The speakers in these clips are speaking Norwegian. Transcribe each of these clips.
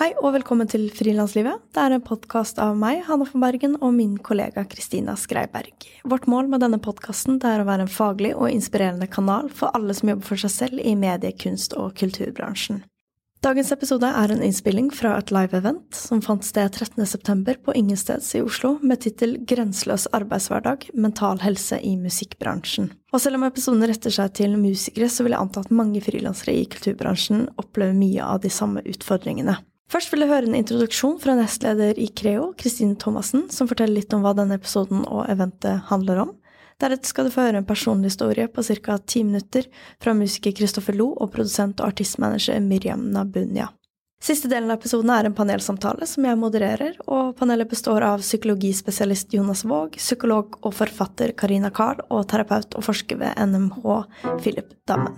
Hei og velkommen til Frilanslivet. Det er en podkast av meg, Hanne von Bergen, og min kollega Kristina Skreiberg. Vårt mål med denne podkasten er å være en faglig og inspirerende kanal for alle som jobber for seg selv i medie-, kunst- og kulturbransjen. Dagens episode er en innspilling fra et live-event som fant sted 13.9. på Ingensteds i Oslo, med tittel Grenseløs arbeidshverdag mental helse i musikkbransjen. Og selv om episoden retter seg til musikere, så vil jeg anta at mange frilansere i kulturbransjen opplever mye av de samme utfordringene. Først vil jeg høre en introduksjon fra nestleder i Creo, Kristine Thomassen, som forteller litt om hva denne episoden og eventet handler om. Deretter skal du få høre en personlig historie på ca. ti minutter fra musiker Kristoffer Lo og produsent og artistmanager Miriam Nabunya. Siste delen av episoden er en panelsamtale som jeg modererer, og panelet består av psykologispesialist Jonas Våg, psykolog og forfatter Karina Carl og terapeut og forsker ved NMH Philip Dammen.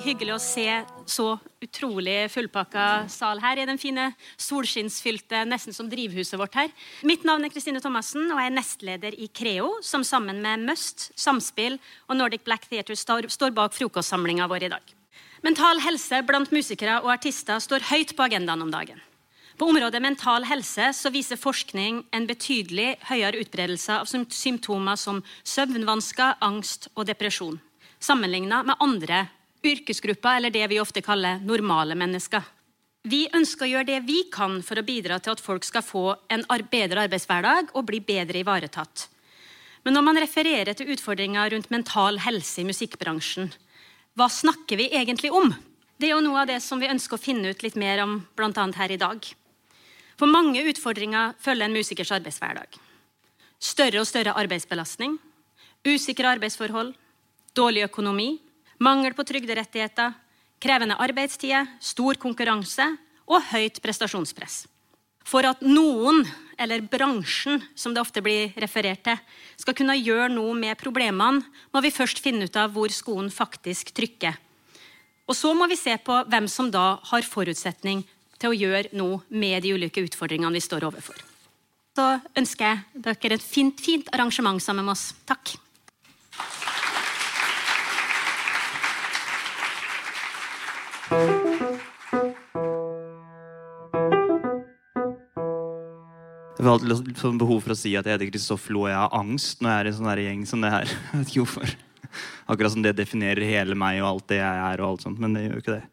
Hyggelig å se så utrolig fullpakka sal her i den fine solskinnsfylte, nesten som drivhuset vårt her. Mitt navn er Kristine Thomassen, og jeg er nestleder i Creo, som sammen med Must, Samspill og Nordic Black Theatre står bak frokostsamlinga vår i dag. Mental helse blant musikere og artister står høyt på agendaen om dagen. På området mental helse så viser forskning en betydelig høyere utbredelse av symptomer som søvnvansker, angst og depresjon, sammenlignet med andre yrkesgrupper, eller det vi ofte kaller normale mennesker. Vi ønsker å gjøre det vi kan for å bidra til at folk skal få en bedre arbeidshverdag og bli bedre ivaretatt. Men når man refererer til utfordringer rundt mental helse i musikkbransjen, hva snakker vi egentlig om? Det er jo noe av det som vi ønsker å finne ut litt mer om bl.a. her i dag. For mange utfordringer følger en musikers arbeidshverdag. Større og større arbeidsbelastning, usikre arbeidsforhold, dårlig økonomi, mangel på trygderettigheter, krevende arbeidstider, stor konkurranse og høyt prestasjonspress. For at noen, eller bransjen, som det ofte blir referert til, skal kunne gjøre noe med problemene, må vi først finne ut av hvor skoen faktisk trykker. Og så må vi se på hvem som da har forutsetning til å gjøre noe med de ulike utfordringene vi står overfor. Så ønsker jeg dere et fint, fint arrangement sammen med oss. Takk. Har alltid sånn behov for å si at jeg heter Kristoffer Lo og jeg har angst når jeg er i en sånn gjeng som det her. Jeg vet ikke hvorfor. Akkurat som det definerer hele meg og alt det jeg er. og alt sånt, Men det gjør jo ikke det.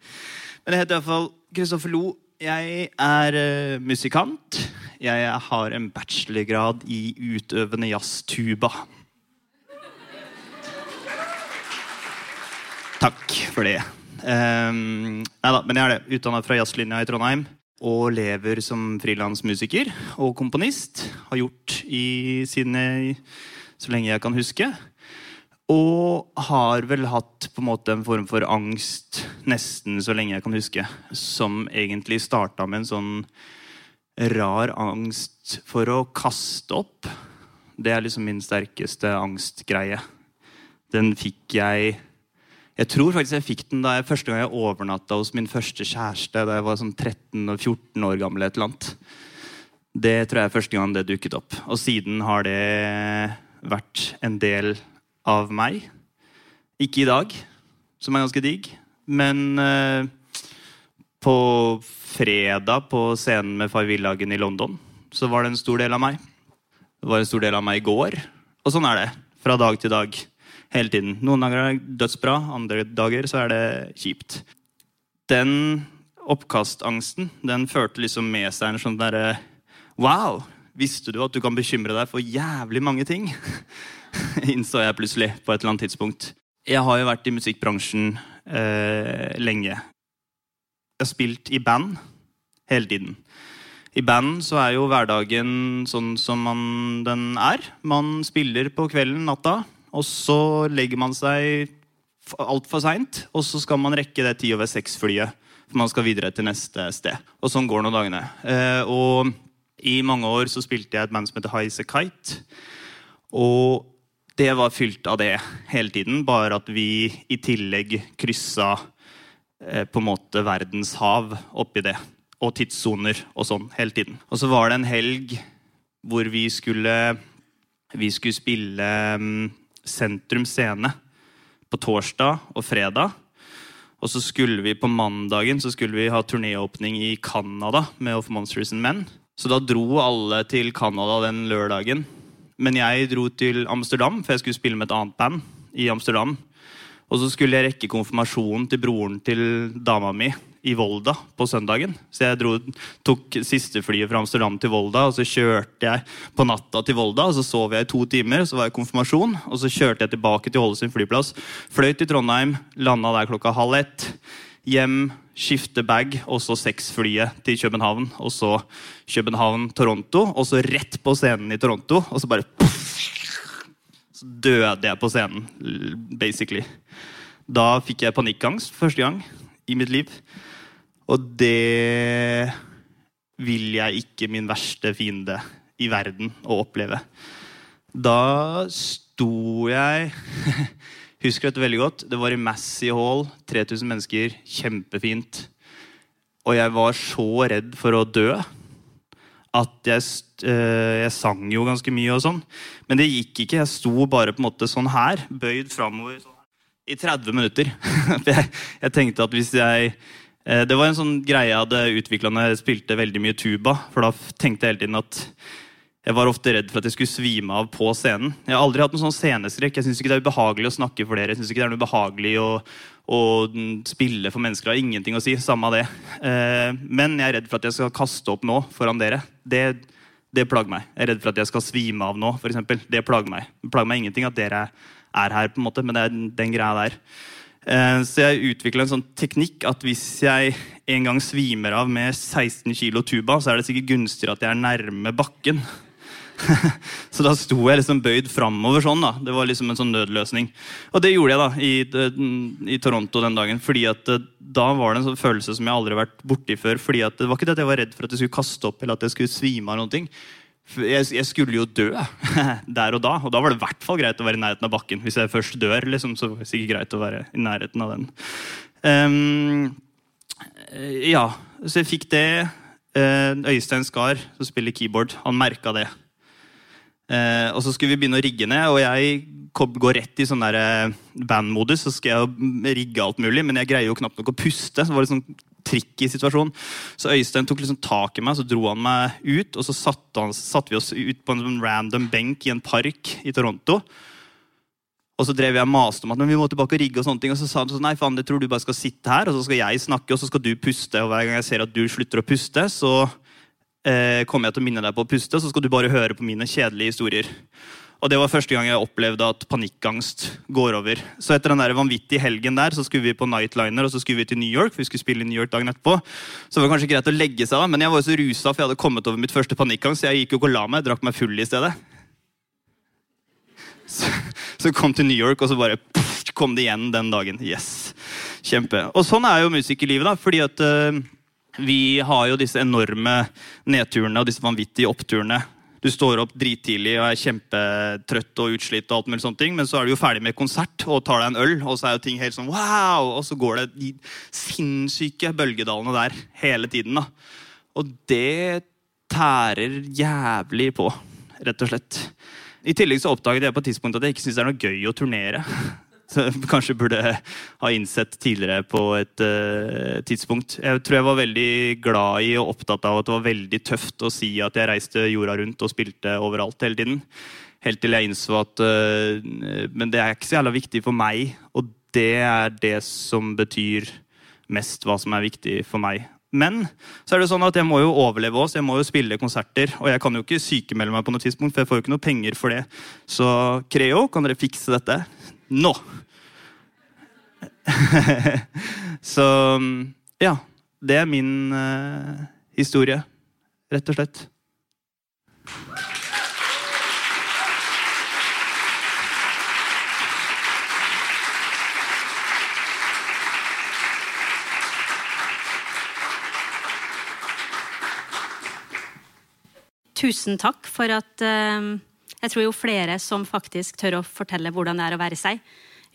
Men jeg heter iallfall Kristoffer Lo. Jeg er uh, musikant. Jeg har en bachelorgrad i utøvende jazztuba. Takk for det. Um, nei da, men jeg er det. Utdanna fra jazzlinja i Trondheim. Og lever som frilansmusiker og komponist. Har gjort i sine så lenge jeg kan huske. Og har vel hatt på en måte en form for angst nesten så lenge jeg kan huske. Som egentlig starta med en sånn rar angst for å kaste opp. Det er liksom min sterkeste angstgreie. Den fikk jeg jeg tror faktisk jeg fikk den da jeg første gang jeg overnatta hos min første kjæreste. Da jeg var sånn 13-14 år gammel. et eller annet. Det tror jeg er første gang det dukket opp. Og siden har det vært en del av meg. Ikke i dag, som er ganske digg, men uh, på fredag på scenen med Farvillagen i London så var det en stor del av meg. Det var en stor del av meg i går. Og sånn er det. Fra dag til dag hele tiden. Noen dager er det dødsbra, andre dager så er det kjipt. Den oppkastangsten den førte liksom med seg en sånn derre Wow! Visste du at du kan bekymre deg for jævlig mange ting? Innså jeg plutselig på et eller annet tidspunkt. Jeg har jo vært i musikkbransjen eh, lenge. Jeg har spilt i band hele tiden. I band så er jo hverdagen sånn som man, den er. Man spiller på kvelden, natta. Og så legger man seg altfor seint, og så skal man rekke det ti over seks-flyet. For man skal videre til neste sted. Og sånn går nå dagene. Eh, og i mange år så spilte jeg et band som heter High As A Kite. Og det var fylt av det hele tiden. Bare at vi i tillegg kryssa eh, på en måte verdens hav oppi det. Og tidssoner og sånn hele tiden. Og så var det en helg hvor vi skulle, vi skulle spille um, Sentrum Scene på torsdag og fredag. Og så skulle vi på mandagen så skulle vi ha turnéåpning i Canada med Of Monsters and Men. Så da dro alle til Canada den lørdagen. Men jeg dro til Amsterdam, for jeg skulle spille med et annet band i Amsterdam. Og så skulle jeg rekke konfirmasjonen til broren til dama mi i Volda på søndagen. Så jeg dro, tok siste flyet fra Amsterdam til Volda, og så kjørte jeg på natta til Volda. og Så sov jeg i to timer, så var jeg konfirmasjon, og så kjørte jeg tilbake til Ålesund flyplass. Fløy til Trondheim, landa der klokka halv ett. Hjem, skifte bag, og så seks-flyet til København. Og så København-Toronto, og så rett på scenen i Toronto. Og så bare Så døde jeg på scenen, basically. Da fikk jeg panikkangst første gang i mitt liv. Og det vil jeg ikke min verste fiende i verden å oppleve. Da sto jeg Husker dette veldig godt. Det var i Massey Hall. 3000 mennesker. Kjempefint. Og jeg var så redd for å dø at jeg, øh, jeg sang jo ganske mye og sånn. Men det gikk ikke. Jeg sto bare på en måte sånn her, bøyd framover sånn, i 30 minutter. jeg, jeg tenkte at hvis jeg Det var en sånn greie jeg hadde utvikla når jeg spilte veldig mye tuba. For da tenkte jeg hele tiden at jeg var ofte redd for at jeg skulle svime av på scenen. Jeg har aldri hatt noen sånn sceneskrekk. Jeg syns ikke det er ubehagelig å snakke for dere. Jeg synes ikke det er noe ubehagelig å, å spille for mennesker. Jeg har ingenting å si. Samme av det. Eh, men jeg er redd for at jeg skal kaste opp nå foran dere. Det, det plager meg. Jeg er redd for at jeg skal svime av nå, f.eks. Det plager meg. Det plager meg ingenting at dere er her, på en måte, men det er den greia der. Eh, så jeg utvikla en sånn teknikk at hvis jeg en gang svimer av med 16 kilo tuba, så er det sikkert gunstigere at jeg er nærme bakken. så da sto jeg liksom bøyd framover sånn. da. Det var liksom en sånn nødløsning. Og det gjorde jeg da i, i Toronto den dagen. fordi at eh, da var det en sånn følelse som jeg aldri har vært borti før. fordi at Det var ikke det at jeg var redd for at jeg skulle kaste opp eller at jeg skulle svime av noen ting. Jeg, skulle jo dø der og da, og da var det i hvert fall greit å være i nærheten av bakken. Hvis jeg først dør, liksom, så var det sikkert greit å være i nærheten av den. Um, ja, så jeg fikk det. Uh, Øystein Skar, som spiller keyboard, han merka det. Uh, og så skulle vi begynne å rigge ned, og jeg går rett i sånn eh, bandmodus. Så skal jeg rigge alt mulig, men jeg greier jo knapt nok å puste. Så var det sånn tricky situasjon. Så Øystein tok liksom tak i meg, så dro han meg ut. Og så satte, han, satte vi oss ut på en sånn random benk i en park i Toronto. Og så drev jeg maste om at vi må tilbake og rigge. Og sånne ting, og så sa han sånn, nei faen, jeg tror du bare skal sitte her, og så skal jeg snakke, og så skal du puste. Og hver gang jeg ser at du slutter å puste, så eh, kommer jeg til å minne deg på å puste, og så skal du bare høre på mine kjedelige historier. Og Det var første gang jeg opplevde at panikkangst går over. Så etter den der vanvittige helgen der, så skulle vi på Nightliner og så skulle vi til New York. for vi skulle spille i New York dagen etterpå. Så det var kanskje greit å legge seg da, men jeg var jo så rusa, for jeg hadde kommet over mitt første panikkangst. Så jeg gikk jo ikke og la meg, drakk meg full i stedet. Så, så kom til New York, og så bare puff, kom det igjen den dagen. Yes, kjempe. Og sånn er jo musikerlivet, da. fordi at... Uh, vi har jo disse enorme nedturene og disse vanvittige oppturene. Du står opp drittidlig og er kjempetrøtt og utslitt, og alt mulig sånne ting, men så er du jo ferdig med konsert og tar deg en øl, og så er jo ting helt sånn wow! Og så går det de sinnssyke bølgedalene der hele tiden. da. Og det tærer jævlig på, rett og slett. I tillegg så oppdaget jeg på et tidspunkt at jeg ikke syns det er noe gøy å turnere. Kanskje burde ha innsett tidligere på et uh, tidspunkt. Jeg tror jeg var veldig glad i og opptatt av at det var veldig tøft å si at jeg reiste jorda rundt og spilte overalt hele tiden. Helt til jeg innså at uh, Men det er ikke så jævla viktig for meg. Og det er det som betyr mest hva som er viktig for meg. Men så er det sånn at jeg må jo overleve oss, jeg må jo spille konserter. Og jeg kan jo ikke sykemelde meg på noe tidspunkt, for jeg får jo ikke noe penger for det. Så Creo, kan dere fikse dette? Nå. Så ja. Det er min uh, historie, rett og slett. Tusen takk for at uh, Jeg tror jo flere som faktisk tør å fortelle hvordan det er å være seg,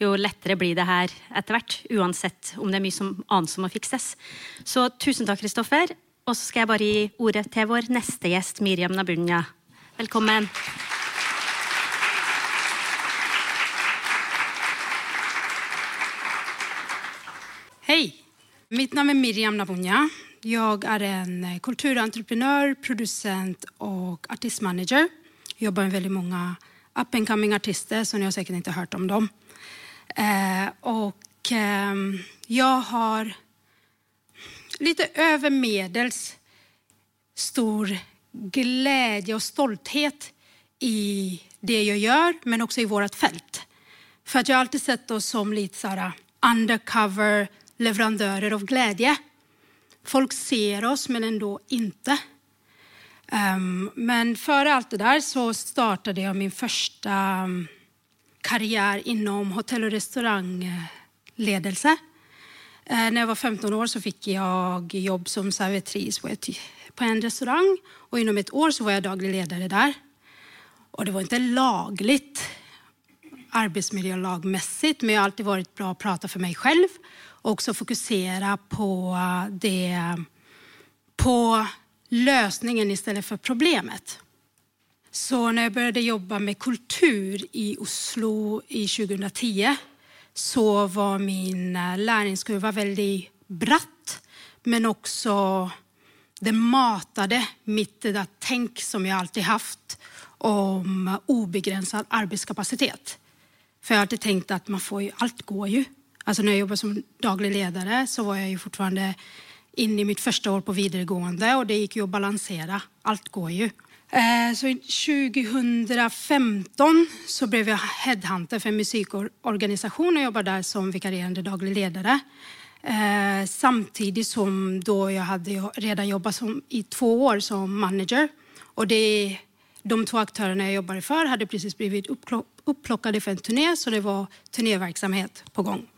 jo lettere blir det her etter hvert. Uansett om det er mye som, annet som må fikses. Så tusen takk, Kristoffer. Og så skal jeg bare gi ordet til vår neste gjest, Miriam Nabunya. Velkommen. Hei. Mitt navn er Miriam Nabunya. Jeg er en kulturentreprenør, produsent og artistmanager. Jobbar med väldigt många up and coming artister, så ni har säkert inte hört om dem. Eh, och eh, jag har lite övermedels stor glädje och stolthet i det jag gör, men också i vårt fält. För att jag har alltid sett oss som lite så här undercover leverantörer av glädje. Folk ser oss, men ändå inte. Um, men før alt det der så startet jeg min første um, innom hotell og restaurangledelse. Uh, jeg jag var 15 år så fikk jeg jobb som servitris på, på en restaurang Og innom et år så var jeg daglig leder der. Og det var ikke laglig arbeidsmiljølagmessig, men jeg har alltid vært bra å prate for meg selv. Og også fokusere på, det, på lösningen istället för problemet. Så när jag började jobba med kultur i Oslo i 2010 så var min læringskurve veldig bratt, men også det matade mitt det där som jag alltid haft om obegränsad arbetskapacitet. För jag har alltid tänkt att man får ju, allt går ju. Alltså när jag jobbade som daglig ledare så var jag ju fortfarande inne i mitt første år på videregående og det gikk jo å balansere. Alt går jo. Så 2015 så ble jeg headhunter for en musikkorganisasjon og jobba der som vikarierende daglig ledare. samtidig som da jeg hadde redan jobbat i to år som manager. Og det, de to aktørene jeg jobbade for, hadde blitt blivit for en turné så det var turnéverksamhet på gång.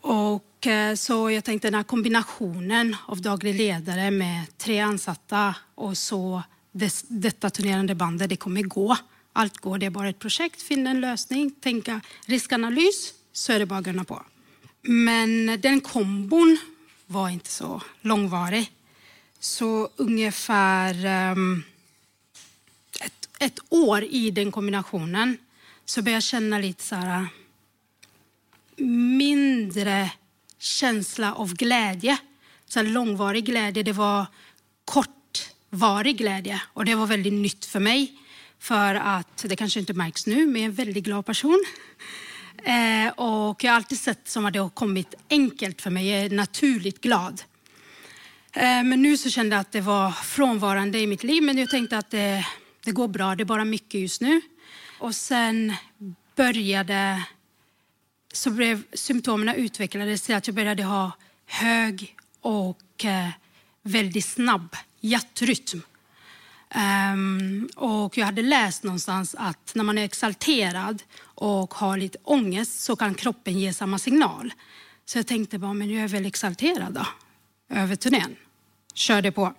Och så jag tänkte den här kombinationen av daglig ledare med tre ansatta och så det, detta turnerande bandet, det kommer gå. Allt går, det är bara ett projekt, finna en lösning, tänka riskanalys, så är det bara att gunna på. Men den kombon var inte så långvarig. Så ungefär um, ett, ett år i den kombinationen så började jag känna lite så här mindre känsla av glädje. Så långvarig glädje, det var kortvarig glädje. Och det var väldigt nytt för mig. För att, det kanske inte märks nu, men jag är en väldigt glad person. Eh, och jag har alltid sett som att det har kommit enkelt för mig. Jag är naturligt glad. Eh, men nu så kände jag att det var frånvarande i mitt liv. Men jag tänkte att det, det går bra, det är bara mycket just nu. Och sen började så blev symptomen til at att jag började ha hög och eh, väldigt snabb hjärtrytm. Um, och jag hade läst någonstans att när man är exalterad och har lite ångest så kan kroppen ge samma signal. Så jag tänkte bara, men jag är väl exalterad då, över turnén. Körde på.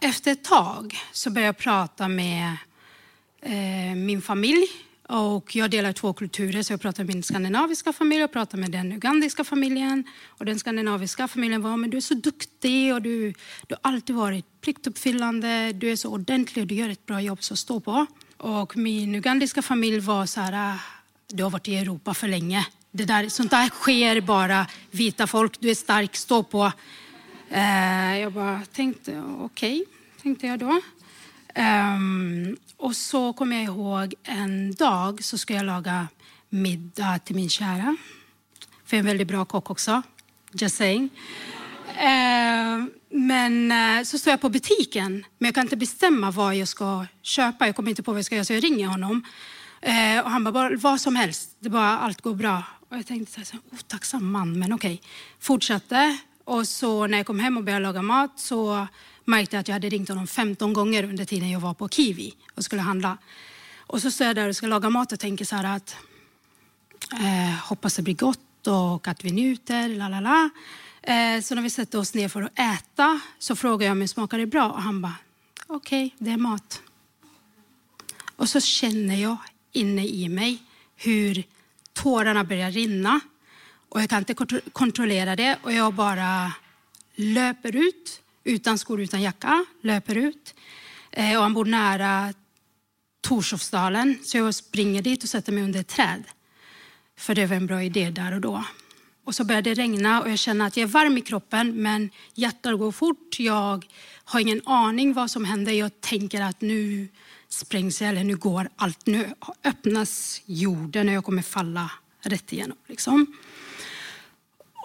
Efter ett tag så började jag prata med eh, min familj och jag delar två kulturer, så jag pratar med min skandinaviska familj och pratar med den ugandiska familjen. Och den skandinaviska familjen var, men du är så duktig och du, du har alltid varit pliktuppfyllande, du är så ordentlig och du gör ett bra jobb, så stå på. Och min ugandiska familj var så här, du har varit i Europa för länge. Det där, sånt där sker bara vita folk, du är stark, stå på. Eh, jag bara tänkte, okej, okay, tänkte jag då. Um, og så kom jeg ihåg en dag så skulle jeg laga middag til min kjære. For jeg er en veldig bra kock også. Just saying. Uh, men uh, så står jeg på butikken, men jeg kan ikke bestemme hva jeg skal kjøpe. Jeg kommer ikke på hva jeg skal gjøre, så jeg ringer honom. Uh, og han bare bare, hva som helst, det bare, alt går bra. Og jeg tenkte sånn här, otacksam man, men ok. Fortsatte. Og så når jeg kom hjem og begynte å laga mat så märkte att jag hade ringt honom 15 gånger under tiden jag var på Kiwi och skulle handla. Och så står jag där och ska laga mat och tänker så här att eh, hoppas det blir gott och att vi njuter, la la la. Eh, så när vi sätter oss ner för att äta så frågar jag om smakar det bra och han bara okej, okay, det är mat. Och så känner jag inne i mig hur tårarna börjar rinna. Och jag kan inte kontrollere det och jag bara löper ut utan skor, utan jacka. løper ut. Eh, og han bor nære Torshovsdalen så jeg springer dit og setter meg under et tre. For det var en bra idé der og da. Og så började det regne, og jeg kjenner at jeg er varm i kroppen men hjertet går fort. Jeg har ingen aning hva som hender. Jeg tenker at nå sprenges jeg, eller nå går alt. Nå åpnes jorden og jeg kommer falle rett igjennom. Liksom.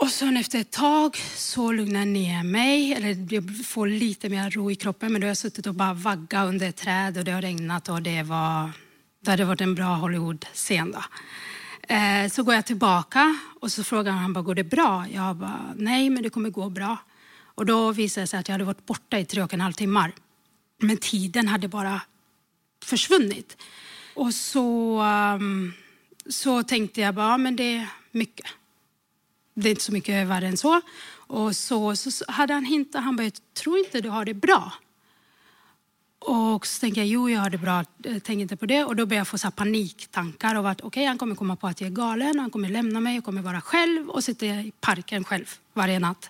Och sen efter ett tag så lugnar jag ner mig, eller jag får lite mer ro i kroppen. Men då har jag suttit och bara vaggat under ett träd och det har regnat och det var, det hade varit en bra Hollywood-scen. Eh, så går jag tillbaka och så frågar han, bara, går det bra? Jag bara, nej men det kommer gå bra. Och då visade det sig att jag hade varit borta i tre och en halv timmar. Men tiden hade bara försvunnit. Och så, um, så tänkte jag bara, ja, men det är mycket. Det är inte så mycket värre än så. Och så, så hade han hintat, han bara, tror inte du har det bra. Och så tänker jag, jo jag har det bra, tänk inte på det. Och då börjar jag få så paniktankar av att okej, okay, han kommer komma på att jag är galen, han kommer lämna mig, jag kommer vara själv och sitta i parken själv varje natt.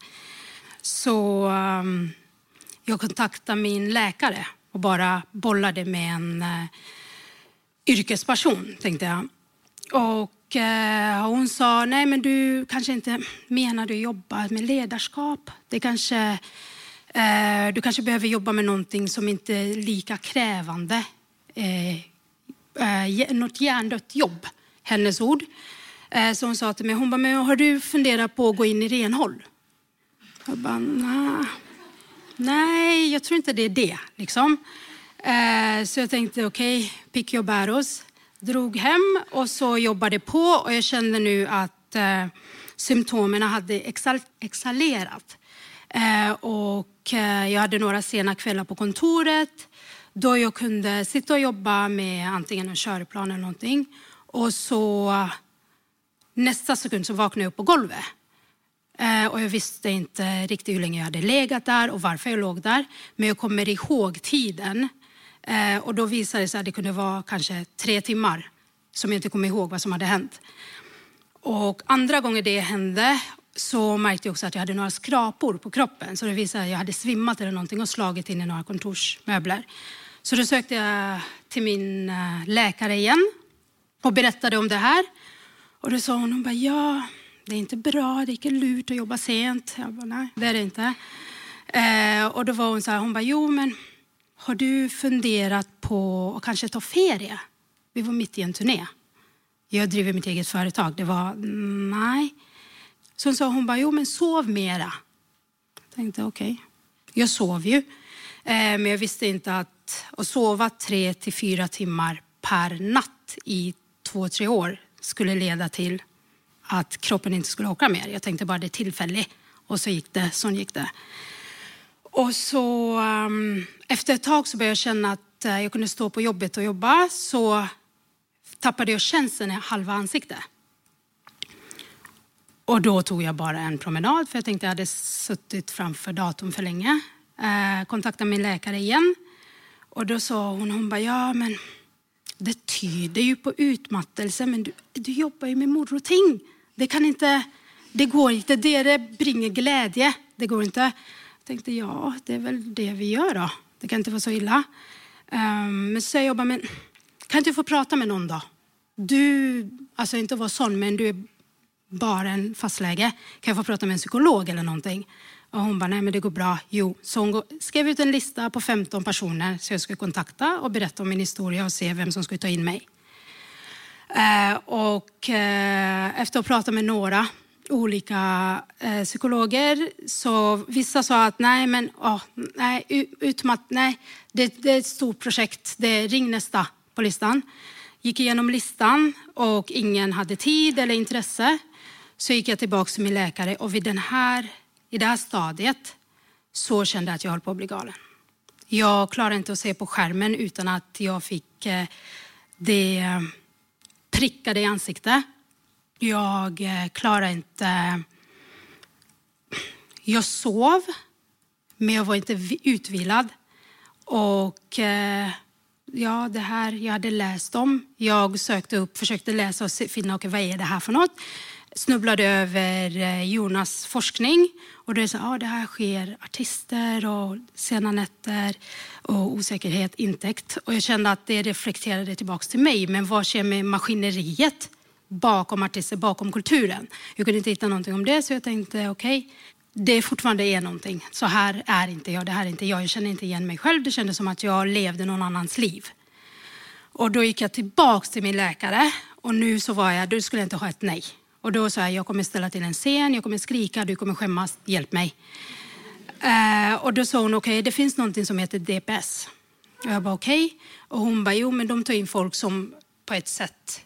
Så um, jag kontaktade min läkare och bara bollade med en uh, yrkesperson, tänkte jag. Och uh, hon sa, nej men du kanske inte menar du jobbar med ledarskap. Det kanske, uh, du kanske behöver jobba med någonting som inte är lika krävande. något hjärndött jobb, hennes ord. så hon sa till mig, hon bara, men har du funderat på att gå in i renhåll? Jag bara, nah. nej, jag tror inte det är det. Liksom. Eh, så jag tänkte, okej, okay, pick your battles. Drog hem och så jobbade på och jag kände nu att eh, symptomen hade exal exhalerat. Eh, och eh, jag hade några sena på kontoret då jag kunde sitta och jobba med antingen en körplan eller någonting. Och så nästa sekund så vaknade jag upp på golvet. Eh, och jag visste inte riktigt hur länge jag hade legat där och varför jag låg där. Men jag kommer ihåg tiden. Eh, och då visade det sig att det kunde vara kanske tre timmar som jag inte kom ihåg vad som hade hänt. Och andra gånger det hände så märkte jag också att jag hade några skrapor på kroppen. Så det visade att jag hade svimmat eller någonting och slagit in i några kontorsmöbler. Så då sökte jag till min läkare igen och berättade om det här. Och då sa hon, hon bara, ja, det är inte bra, det är ikke lurt att jobba sent. Jag bara, nej, det är det inte. Eh, och då var hon så här, hon jo men har du funderat på å kanskje ta ferie? Vi var mitt i en turné. Jeg driver mitt eget företag. Det var, nej. Så hun sa, hon bara, jo men sov mera. Jag tänkte, okej. Okay. Jag sov ju. Eh, men jag visste inte att, att sova tre till fyra timmar per natt i två, tre år skulle leda till att kroppen inte skulle åka mer. Jag tänkte bara det är tillfälligt. Och så gick det, sånn gikk det. Och så um, efter ett tag så började jag känna att uh, jag kunde stå på jobbet och jobba. Så tappade jag känseln i halva ansiktet. Och då tog jag bara en promenad för jag tänkte jag hade suttit framför datorn för länge. Eh, kontaktade min läkare igen. Och då sa hon, hon bara, ja men det tyder ju på utmattelse men du, du jobbar ju med moroting. Det kan inte, det går inte, det, bringar glädje. Det går inte. Jag tänkte, ja, det är väl det vi gjør da. Det kan ikke være så illa. Um, men så jag jobbar med, kan ikke du få prata med noen, da? Du, Altså ikke være sånn, men du er bare en fastlege. Kan jeg få prata med en psykolog eller noe? Og hun bare nei, men det går bra. Jo, så hon skrev ut en liste på 15 personer som jeg skulle kontakta og berette om min historie og se hvem som skulle ta inn meg. Uh, og uh, etter å ha pratet med några olika eh, psykologer så vissa sa att nej men oh, nej, utmatt, nej det, det, är ett stort projekt, det ring nästa på listan. Gick igenom listan och ingen hade tid eller intresse. Så gick jag tillbaka till min läkare och vid den här, i det här stadiet så kände jag att jag höll på att bli galen. Jag klarade inte att se på skärmen utan att jag fick det prickade i ansiktet. Jag eh, klarade inte... Jag sov, men jag var inte utvilad. Och eh, ja, det här jag hade läst om. Jag sökte upp, försökte läsa och finna okay, vad är det här för något. Snubblade över eh, Jonas forskning. Och det, är så, ja, det här sker artister och sena nätter och osäkerhet, intäkt. Och jag kände att det reflekterade tillbaka till mig. Men vad sker med maskineriet bakom artister, bakom kulturen? Jag kunde inte hitta någonting om det så jag tänkte okej, okay, det fortfarande är någonting. Så här är inte jag, det här är inte jag. Jag känner inte igen mig själv. Det kändes som att jag levde någon annans liv. Och då gick jag tillbaks till min läkare och nu så var jag, då skulle jag inte ha ett nej. Och då sa jag, jag kommer ställa till en scen, jag kommer skrika, du kommer skämmas, hjälp mig. Uh, och då sa okej, okay, det finns någonting som heter DPS. Och jag bara, okej. Okay. Och hon jo men de tar in folk som på ett sätt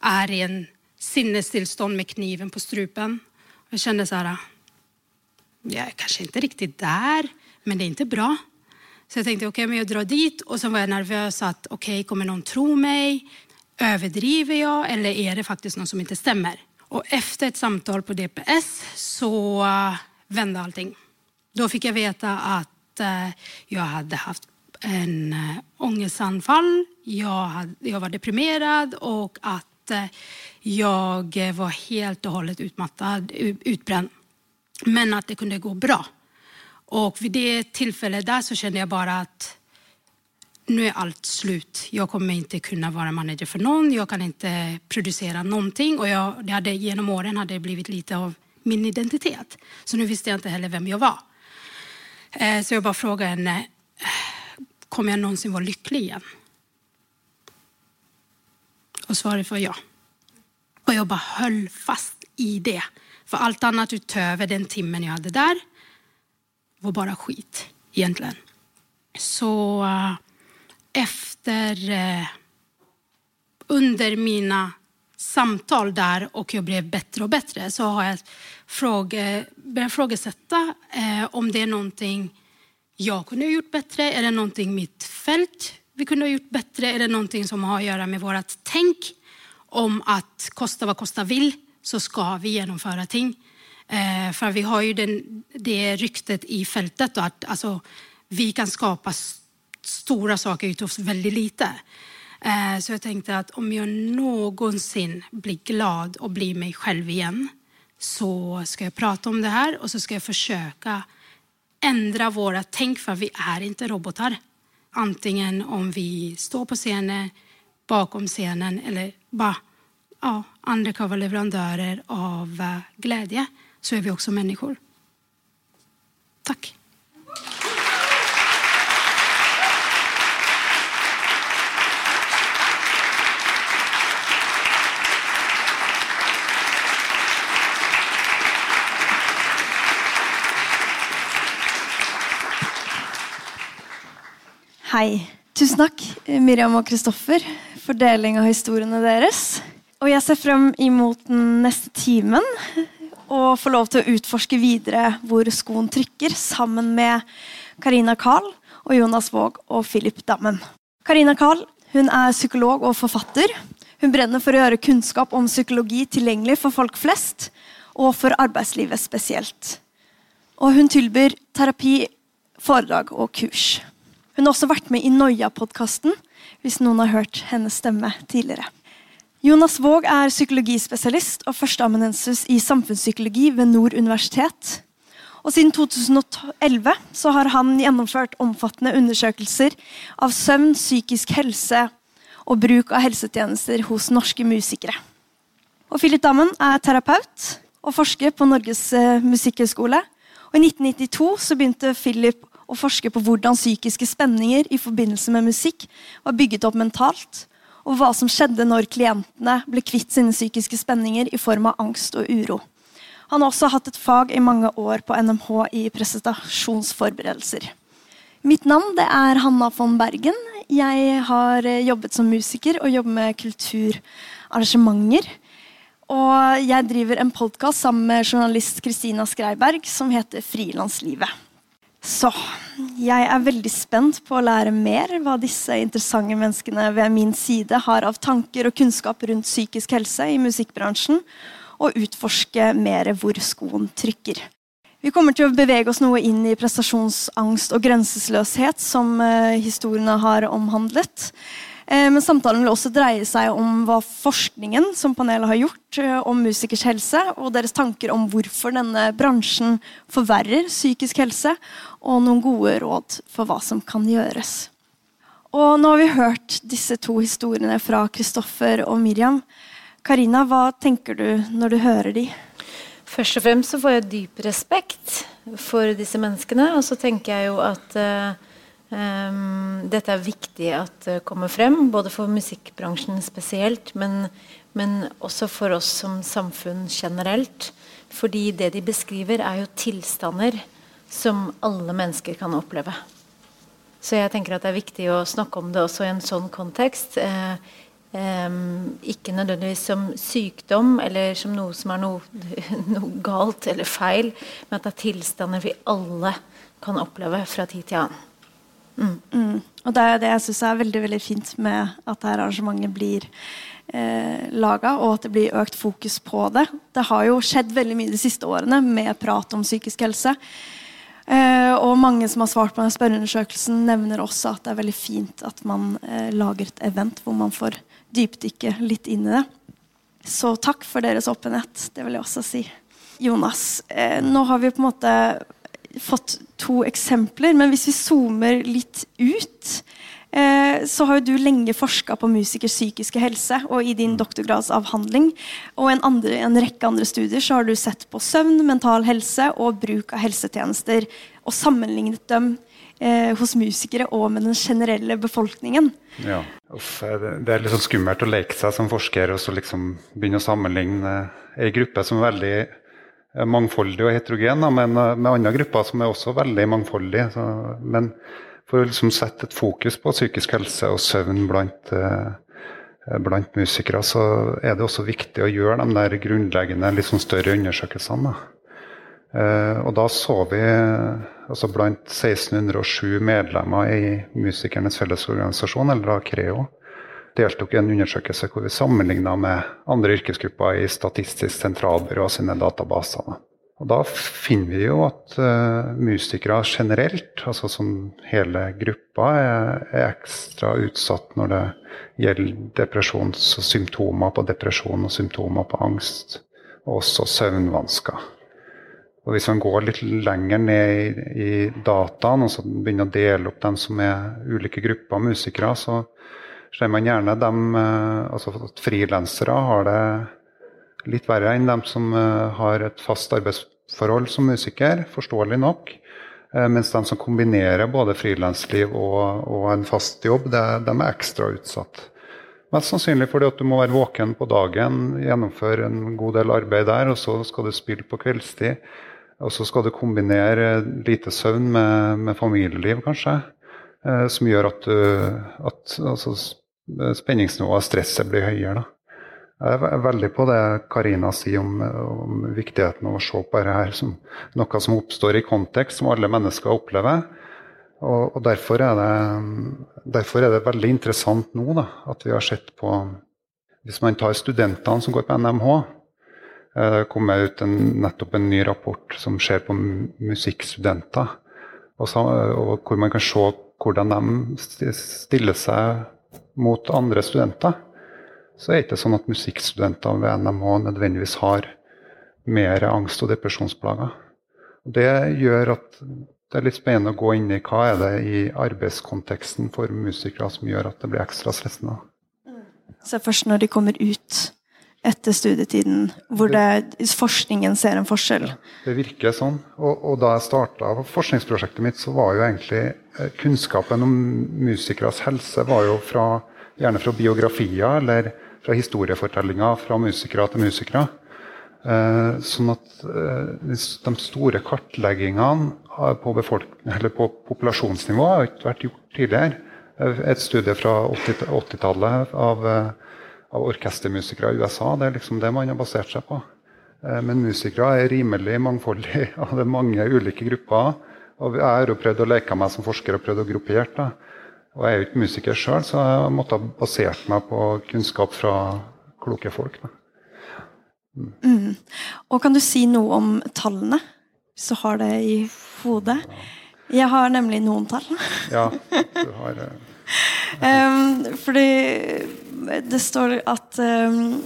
är i en sinnestillstånd med kniven på strupen. Og jeg kjenner sånn Jeg er kanskje ikke riktig der, men det er ikke bra. Så jeg tenkte ok, men jeg drar dit og så var jeg nervøs at ok, kommer noen tro meg? Overdriver jeg, eller er det faktisk noe som ikke stemmer? Og etter et samtale på DPS så vendte allting. Da fikk jeg veta at jeg hadde hatt en ångestanfall, jeg, hade, jag var deprimerad och att jag var helt och hållet utmattad, utbränd. Men att det kunde gå bra. Och vid det tillfället där så kände jag bara att nu är allt slut. Jag kommer inte kunna vara manager för någon. Jag kan inte producera någonting. Och jag, det hade, genom åren hade det blivit lite av min identitet. Så nu visste jag inte heller vem jag var. Eh, så jag bara frågade henne, kommer jag någonsin vara lycklig igen? Och svaret var ja. Og jeg bare holdt fast i det. For alt annet utover den timen jeg hadde der, var bare skit egentlig. Så uh, uh, under mine samtal der, og jeg ble bedre og bedre, så har jeg fråga, börjat frågasätta uh, om det er noe jeg kunne gjort bedre. Er det noe mitt fält vi kunde ha gjort bättre? Är det någonting som har att göra med vårt tänk om att kosta vad kosta vill? så ska vi genomföra ting. Eh, för vi har ju den, det ryktet i fältet då, att vi kan skapa stora saker utav väldigt lite. Eh, så jag tänkte att om jag någonsin blir glad och blir mig själv igen så ska jag prata om det här och så ska jag försöka ändra våra tänk för vi är inte robotar. Antingen om vi står på scenen, bakom scenen eller bara ja, undercover-leverantörer av eh, glädje så är vi också människor. Tack. Hei. Tusen takk, Miriam og Kristoffer, for deling av historiene deres. Og jeg ser frem imot den neste timen og få lov til å utforske videre hvor skoen trykker, sammen med Karina Carl og Jonas Våg og Philip Dammen. Karina Carl hun er psykolog og forfatter. Hun brenner for å gjøre kunnskap om psykologi tilgjengelig for folk flest, og for arbeidslivet spesielt. Og hun tilbyr terapi, foredrag og kurs. Hun har også vært med i Noia-podkasten, hvis noen har hørt hennes stemme tidligere. Jonas Våg er psykologispesialist og førsteamanuensis i samfunnspsykologi ved Nord universitet. Og siden 2011 så har han gjennomført omfattende undersøkelser av søvn, psykisk helse og bruk av helsetjenester hos norske musikere. Og Philip Dammen er terapeut og forsker på Norges uh, musikkhøgskole. I 1992 så begynte Philip å forske på hvordan psykiske spenninger i forbindelse med musikk var bygget opp mentalt, og hva som skjedde når klientene ble kvitt sine psykiske spenninger i form av angst og uro. Han har også hatt et fag i mange år på NMH i presentasjonsforberedelser. Mitt navn er Hanna von Bergen. Jeg har jobbet som musiker og jobber med kulturarrangementer. Og jeg driver en podkast sammen med journalist Kristina Skreiberg som heter Frilanslivet. Så jeg er veldig spent på å lære mer hva disse interessante menneskene ved min side har av tanker og kunnskap rundt psykisk helse i musikkbransjen, og utforske mer hvor skoen trykker. Vi kommer til å bevege oss noe inn i prestasjonsangst og grenseløshet, som eh, historiene har omhandlet. Eh, men samtalen vil også dreie seg om hva forskningen som panelet har gjort eh, om musikers helse, og deres tanker om hvorfor denne bransjen forverrer psykisk helse, og noen gode råd for hva som kan gjøres. Og nå har vi hørt disse to historiene fra Kristoffer og Miriam. Karina, hva tenker du når du hører de? Først og fremst så får jeg dyp respekt for disse menneskene. Og så tenker jeg jo at um, dette er viktig at det uh, kommer frem. Både for musikkbransjen spesielt, men, men, også for oss som samfunn generelt. Fordi det de beskriver, er jo tilstander som alle mennesker kan oppleve. Så jeg tenker at det er viktig å snakke om det også i en sånn kontekst. Um, ikke nødvendigvis som sykdom eller som noe som er noe, noe, galt eller feil, men at det er tilstander vi alle kan oppleve fra tid til annen. Mm. Mm. Og Det er det jeg syns er veldig veldig fint med at dette arrangementet blir eh, laga, og at det blir økt fokus på det. Det har jo skjedd veldig mye de siste årene med prat om psykisk helse. Eh, og mange som har svart på den spørreundersøkelsen, nevner også at det er veldig fint at man eh, lager et event hvor man får dypdykke litt inn i det. Så takk for deres åpenhet. Det vil jeg også si. Jonas, eh, nå har vi på en måte fått to eksempler, men hvis vi zoomer litt ut eh, så har jo du lenge forska på musikers psykiske helse, og i din doktorgradsavhandling. Og en, andre, en rekke andre studier så har du sett på søvn, mental helse og bruk av helsetjenester, og sammenlignet dem eh, hos musikere og med den generelle befolkningen. Ja, Uff, Det er litt sånn skummelt å leke seg som forsker og så liksom begynne å sammenligne ei gruppe som er veldig mangfoldig og heterogen, men eh, med andre grupper som er også veldig mangfoldige. Så, men for å liksom sette et fokus på psykisk helse og søvn blant, eh, blant musikere, så er det også viktig å gjøre de der grunnleggende, litt sånn større undersøkelsene. Da. Eh, og da så vi altså blant 1607 medlemmer i Musikernes Fellesorganisasjon, eller da Creo, deltok i en undersøkelse hvor vi sammenligna med andre yrkesgrupper i Statistisk sentralbyrå sine databaser. Og Da finner vi jo at uh, musikere generelt, altså som hele gruppa, er, er, ekstra utsatt når det gjelder depresjons- og symptomer på depresjon og symptomer på angst, og også søvnvansker. Og Hvis man går litt lenger ned i, i dataen og så begynner å dele opp dem som er ulike grupper musikere, så ser man gjerne dem, eh, altså at frilansere har det litt verre enn dem som eh, har et fast arbeidsforhold som musiker, forståelig nok. Eh, mens de som kombinerer både frilansliv og, og, en fast jobb, det, de er ekstra utsatt. Mest sannsynlig fordi at du må være våken på dagen, gjennomføre en god del arbeid der, og så skal du spille på kveldstid. Og så skal du kombinere lite søvn med, med familieliv, kanskje. Som gjør at, du, at altså, spenningsnivået og stresset blir høyere. Da. Jeg er veldig på det Karina sier om, om, viktigheten av å se på dette her som noe som oppstår i kontekst, som alle mennesker opplever. Og, og derfor, er det, derfor, er det, veldig interessant nå da, at vi har sett på Hvis man tar studentene som går på NMH, Eh, det kom ut en, nettopp en ny rapport som ser på musikkstudenter. Og, og, hvor man kan se hvordan de stiller seg mot andre studenter. Så er det ikke sånn at musikkstudenter ved NMH nødvendigvis har mer angst- og depresjonsplager. Det gjør at det er litt spennende å gå inn i hva er det i arbeidskonteksten for musikere som gjør at det blir ekstra stressende. Så først når de kommer ut etter studietiden, hvor det, forskningen ser en forskjell? Det virker sånn. Og, og da jeg starta forskningsprosjektet mitt, så var jo egentlig eh, kunnskapen om musikeres helse var jo fra, gjerne fra biografier eller fra historiefortellinger fra musikere til musikere. Eh, sånn at eh, de store kartleggingene på, på populasjonsnivå har ikke vært gjort tidligere. Et studie fra 80-tallet av av orkestermusikere i USA. Det er liksom det man har basert seg på. Eh, men musikere er rimelig mangfoldige, og det er mange ulike grupper. Og jeg har prøvd å leke meg som forsker og prøvd å gruppere. Og jeg er jo ikke musiker sjøl, så jeg måtte ha basert meg på kunnskap fra kloke folk. Mm. Mm. Og kan du si noe om tallene? hvis du har det i hodet. Jeg har nemlig noen tall. Ja, du har um, Fordi det står at um,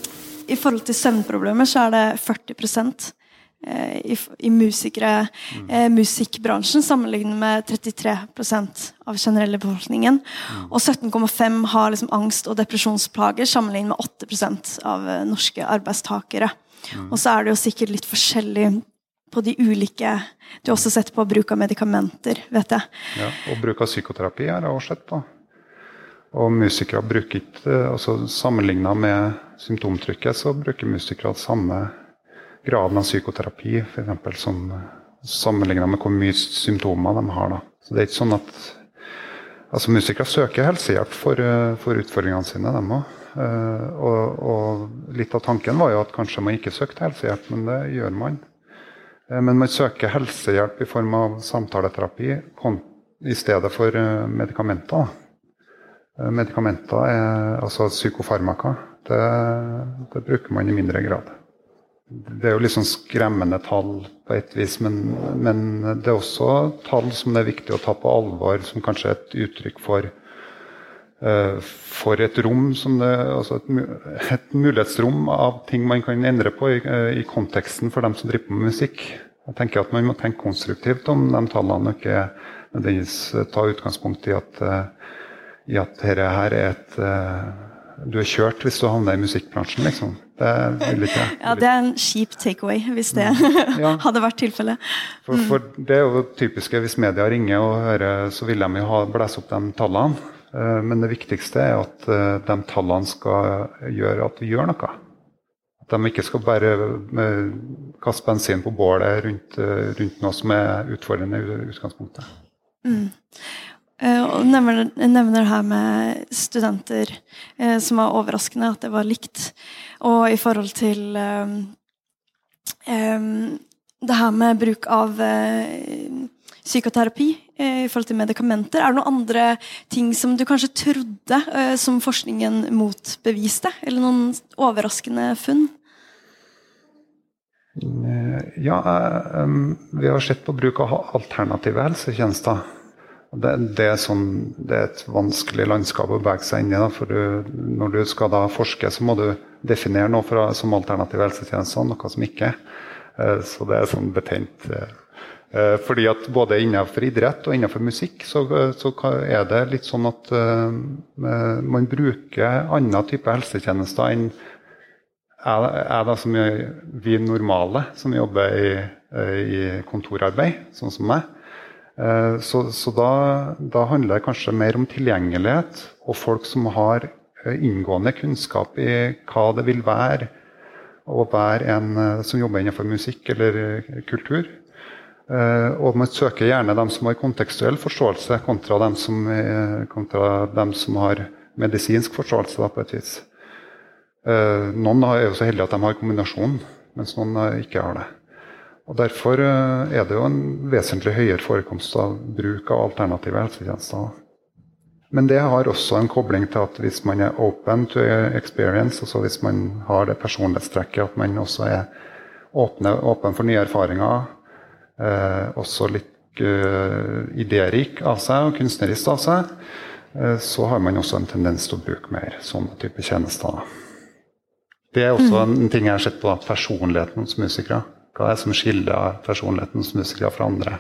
i forhold til søvnproblemer så er det 40 eh, i, i musikere, mm. eh, musikkbransjen sammenlignet med 33% av generelle befolkningen. Mm. Og 17,5 har liksom angst og depresjonsplager sammenlignet med 8% av eh, norske arbeidstakere. Mm. Og så er det jo sikkert litt forskjellig på de ulike Du har også sett på bruk av medikamenter, vet jeg. Ja, og bruk av psykoterapi har jeg også sett på. Og musikere bruker ikke altså Sammenligna med symptomtrykket, så bruker musikere samme graden av psykoterapi, f.eks. som sammenligna med hvor mye symptomer de har. Da. Så det er ikke sånn at altså Musikere søker helsehjelp for, for utfordringene sine, dem òg. Uh, og, og, litt av tanken var jo at kanskje man ikke søkte helsehjelp, men det gjør man. Uh, men man søker helsehjelp i form av samtaleterapi i stedet for medikamenter. medikamenter er altså psykofarmaka. Det, det, bruker man i mindre grad. Det er jo litt sånn skremmende tall på et vis, men, men, det er også tall som det er viktig å ta på alvor, som kanskje er et uttrykk for Eh, for et rom det, altså et, et, mulighetsrom av ting man kan endre på i, eh, i, konteksten for dem som driver med musikk. Jeg tenker at Man må tenke konstruktivt om de tallene, og ikke nødvendigvis ta utgangspunkt i at, eh, i at dette her er et Du er kjørt hvis du havner i musikkbransjen, liksom. Det vil ikke Ja, det er en kjip takeaway, hvis det mm. ja. hadde vært tilfellet. For, for, det er jo typiske hvis media ringer og hører, så vil de jo ha, blæse opp de tallene. Eh, men det viktigste er at eh, de tallene skal gjøre at vi gjør noe. At de ikke skal bare eh, kaste bensin på bålet rundt, rundt noe som er utfordrende i utgangspunktet. Mm. Og nevner, nevner her med studenter, som var overraskende at det var likt. Og i forhold til um, um, det her med bruk av uh, psykoterapi eh, i forhold til medikamenter. Er det noen andre ting som du kanskje trodde eh, som forskningen motbeviste? Eller noen overraskende funn? Eh, ja, vi har sett på bruk av alternative helsetjenester. Det, det, er sånn, det, er et vanskelig landskap å bevege seg inn i. Da, for du, når du skal da forske, så må du definere noe fra, som alternativ helsetjenester, noe som ikke er. Så det er sånn betent Eh, fordi at Både innenfor idrett og innenfor musikk så, så er det litt sånn at uh, man bruker annen type helsetjenester enn er, det som vi normale som jobber i, i kontorarbeid, sånn som meg. Uh, så, så da, da, handler det kanskje mer om tilgjengelighet og folk som har inngående kunnskap i hva det vil være å være en som jobber innenfor musikk eller kultur. Og man søker gjerne dem som har kontekstuell forståelse, kontra dem som, kontra dem som har medisinsk forståelse. Da, på et vis. Noen er jo så heldige at de har kombinasjonen, mens noen ikke har det. Og Derfor er det jo en vesentlig høyere forekomst av bruk av alternative helsetjenester. Men det har også en kobling til at hvis man er open to experience, altså hvis man har det personlighetstrekket at man også er åpne, åpen for nye erfaringer, eh, også litt eh, idérik av seg og kunstnerisk av seg, eh, så har man også en tendens til å bruke mer sånne type tjenester. Det er også mm. en ting jeg har sett på personligheten hos musikere. Hva er det som skiller personligheten hos musikere fra andre?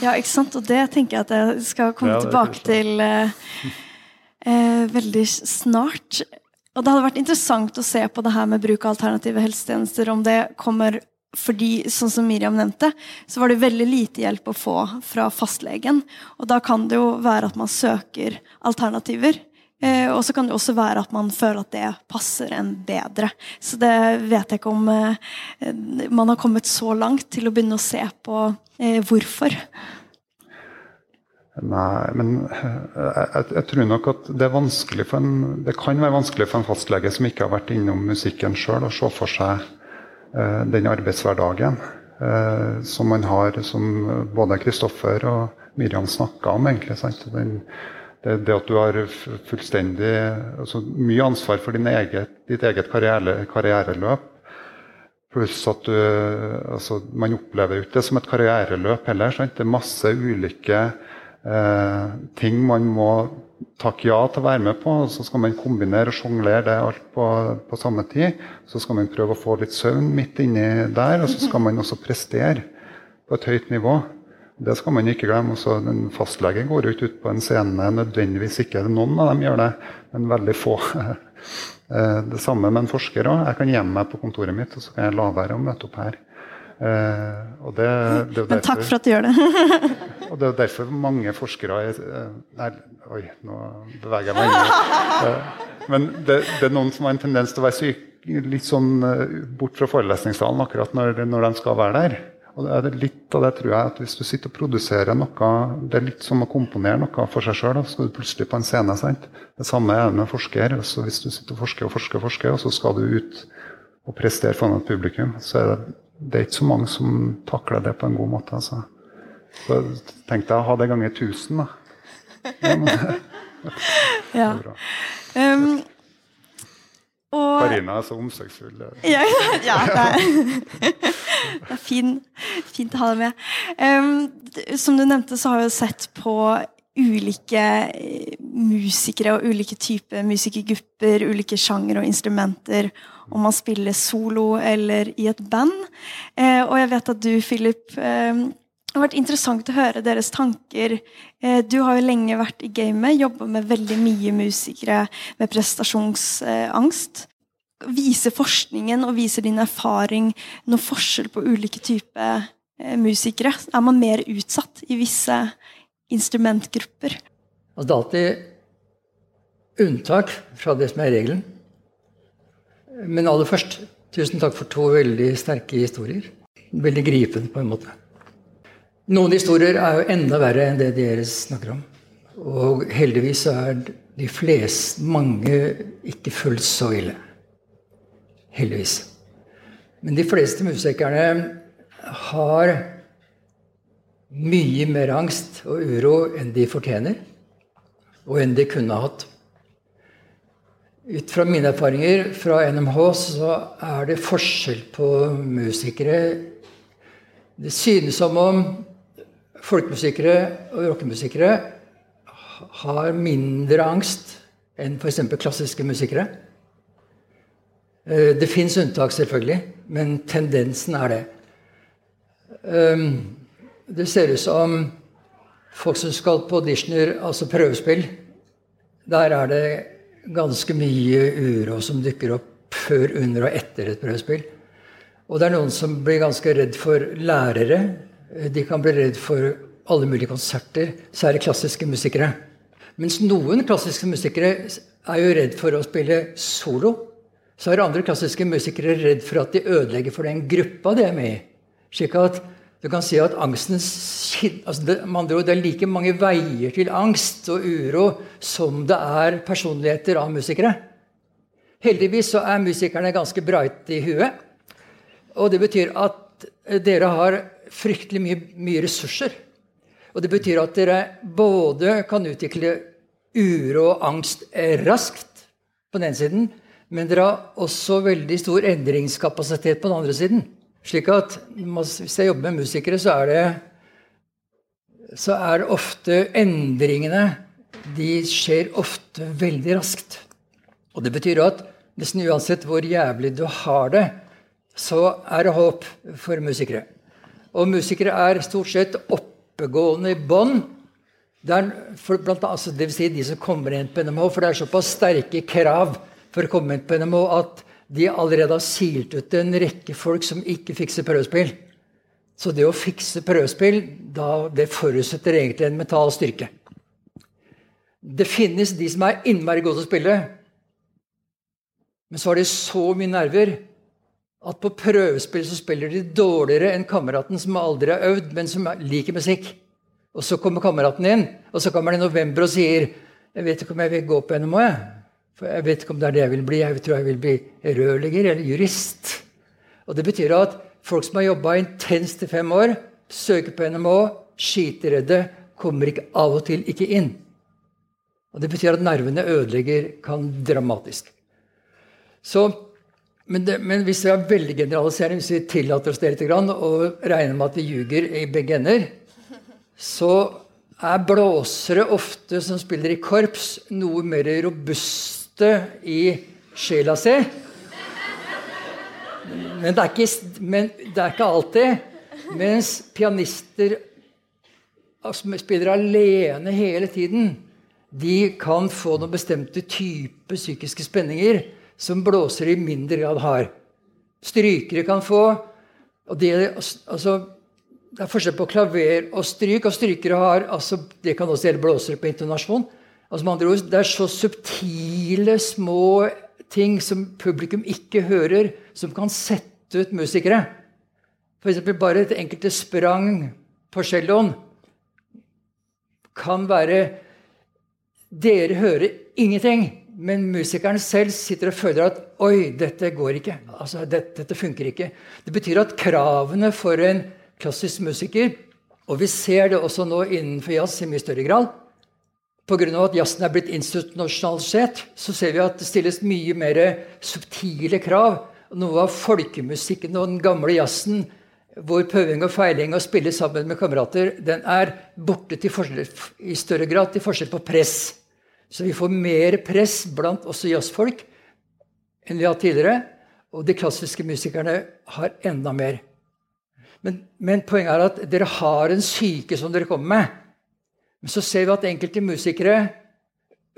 Ja, ikke sant? Og det tenker jeg at jeg skal komme ja, tilbake til eh, eh, veldig snart. Og det hadde vært interessant å se på det her med bruk av alternative helsetjenester, om det kommer fordi, sånn som Miriam nevnte, så var det veldig lite hjelp å få fra fastlegen. Og da kan det jo være at man søker alternativer. Eh, og så kan det også være at man føler at det passer en bedre. Så det vet jeg ikke om eh, man har kommet så langt til å begynne å se på eh, hvorfor. Nei, men eh, jeg, jeg, tror nok at det, er en, det kan være vanskelig for en fastlege som ikke har vært innom musikken sjøl, å se for seg Eh, den arbeidshverdagen eh, som man har, som både Kristoffer og Miriam snakka om. egentlig, den, det, det, at du har fullstendig altså Mye ansvar for eget, ditt eget karriere, karriereløp. Pluss at du, altså, man opplever jo ikke det som et karriereløp heller. Sant? Det er masse ulike eh, ting man må takke ja til å være med på. Så skal man kombinere og sjonglere det alt på, på, samme tid. Så skal man prøve å få litt søvn midt inni der, og så skal man også prestere på et høyt nivå. Det skal man ikke glemme. Også, en fastlege går ikke ut på en scene nødvendigvis ikke. Noen av dem gjør det, men veldig få. Eh, det samme med en forsker òg. Jeg kan gjemme meg på kontoret mitt og så kan jeg la være å møte opp her. og det, det Men takk for at du gjør det. og det er derfor mange forskere er, eh, Nei, oi, nå beveger jeg meg inn. Men det, det, er noen som har en tendens til å være syk, litt sånn bort fra forelesningssalen akkurat når, når de skal være der. Og det er litt av det tror jeg, at Hvis du sitter og produserer noe Det er litt som å komponere noe for seg sjøl. Så skal du plutselig på en scene. sant? Det samme er det med forsker. Så hvis du sitter og forsker og forsker, og forsker, og så skal du ut og prestere foran et publikum, så er det, det er ikke så mange som takler det på en god måte. altså. Så tenk deg å ha det ganger 1000, da. ja. Um, og, Karina er så omsorgsfull. Ja, ja det, er, det er fin, fint å ha deg med. Um, som du nevnte, så har vi sett på ulike eh, musikere og ulike typer musikergrupper, ulike sjanger og instrumenter, om man spiller solo eller i et band. Uh, og jeg vet at du, Philip, um, det har vært interessant å høre deres tanker. Eh, du har jo lenge vært i gamet, jobba med veldig mye musikere med prestasjonsangst. Viser forskningen og viser din erfaring noen forskjell på ulike typer eh, musikere? Er man mer utsatt i visse instrumentgrupper? Altså, det er alltid unntak fra det som er regelen. Men aller først, tusen takk for to veldig sterke historier. Veldig gripende på en måte. Noen historier er jo enda verre enn det dere snakker om. Og heldigvis er de fleste, mange, ikke fullt så ille. Heldigvis. Men de fleste musikerne har mye mer angst og uro enn de fortjener, og enn de kunne hatt. Ut fra mine erfaringer fra NMH så er det forskjell på musikere. Det synes som om folkemusikere og rockemusikere har mindre angst enn f.eks. klassiske musikere. Eh, det fins unntak, selvfølgelig, men tendensen er det. Ehm, det ser ut som folk som skal på auditioner, altså prøvespill, der er det ganske mye uro som dukker opp før, under og etter et prøvespill. Og det er noen som blir ganske redd for lærere de kan bli redd for alle mulige konserter, særlig klassiske musikere. Mens noen klassiske musikere er jo redd for å spille solo. Så er andre klassiske musikere redd for at de ødelegger for den gruppa de er med i. Slik at du kan si at angsten altså det, det er like mange veier til angst og uro som det er personligheter av musikere. Heldigvis så er musikerne ganske bright i huet. Og det betyr at dere har fryktelig mye, mye, ressurser. Og det betyr at dere både kan utvikle uro og angst raskt på den ene siden, men dere har også veldig stor endringskapasitet på den andre siden. Slik at hvis jeg jobber med musikere, så er det, så er det ofte endringene De skjer ofte veldig raskt. Og det betyr at nesten uansett hvor jævlig du har det, så er det håp for musikere. Og musikere er stort sett oppegående i bånd. Altså, Dvs. Si de som kommer inn på NMH. For det er såpass sterke krav for å komme inn på NMH at de allerede har silt ut en rekke folk som ikke fikser prøvespill. Så det å fikse prøvespill da, det forutsetter egentlig en mental styrke. Det finnes de som er innmari gode til å spille, men så har de så mye nerver at på prøvespill så spiller de dårligere enn kameraten som aldri har øvd, men som liker musikk. Og så kommer kameraten inn, og så kommer det i november og sier jeg vet ikke om jeg vil gå på NMO. Jeg. For jeg vet ikke om det er det jeg vil bli. Jeg tror jeg vil bli rørlegger eller jurist. Og Det betyr at folk som har jobba intenst i fem år, søker på NMO, skiteredde, kommer ikke av og til ikke inn. Og Det betyr at nervene ødelegger kan dramatisk. Så men, det, men, hvis vi er veldig generaliserende, hvis vi tillater oss det litt og regner med at vi ljuger i begge ender, så er blåsere ofte som spiller i korps, noe mer robuste i sjela si. Men det ikke, det er ikke alltid. Mens pianister som spiller alene hele tiden, de kan få noen bestemte typer psykiske spenninger som blåsere i mindre grad har. Strykere kan få og det, altså, det er forskjell på klaver og stryk. og strykere har, altså, Det kan også gjelde blåsere på intonasjon. Altså, med andre ord, Det er så subtile, små ting som publikum ikke hører, som kan sette ut musikere. F.eks. bare et enkelte sprang på celloen kan være Dere hører ingenting, men musikeren selv sitter og føler at Oi, dette går ikke. Altså, dette, dette funker ikke. Det betyr at kravene for en klassisk musiker Og vi ser det også nå innenfor jazz i mye større grad. Pga. at jazzen er blitt institusjonalisert, så ser vi at det stilles mye mer subtile krav. Noe av folkemusikken og den gamle jazzen hvor prøving og feiling og spille sammen med kamerater, den er borte forskjell, i større grad til forskjell på press. Så vi får mer press blant også jazzfolk enn vi har hatt tidligere. Og de klassiske musikerne har enda mer. Men, men, poenget er at dere har en syke som dere kommer med. Men så ser vi at enkelte musikere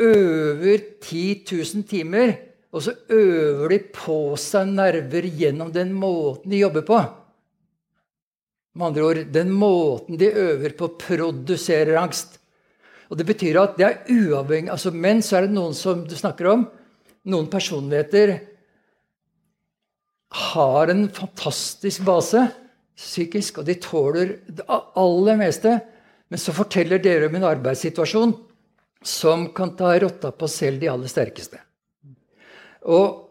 øver 10 000 timer, og så øver de på seg nerver gjennom den måten de jobber på. Med andre ord den måten de øver på, produserer angst. Og Det betyr at det er uavhengig altså Men så er det noen som du snakker om, noen personligheter har en fantastisk base psykisk, og de tåler det aller meste. Men så forteller dere om en arbeidssituasjon som kan ta rotta på selv de aller sterkeste. Og,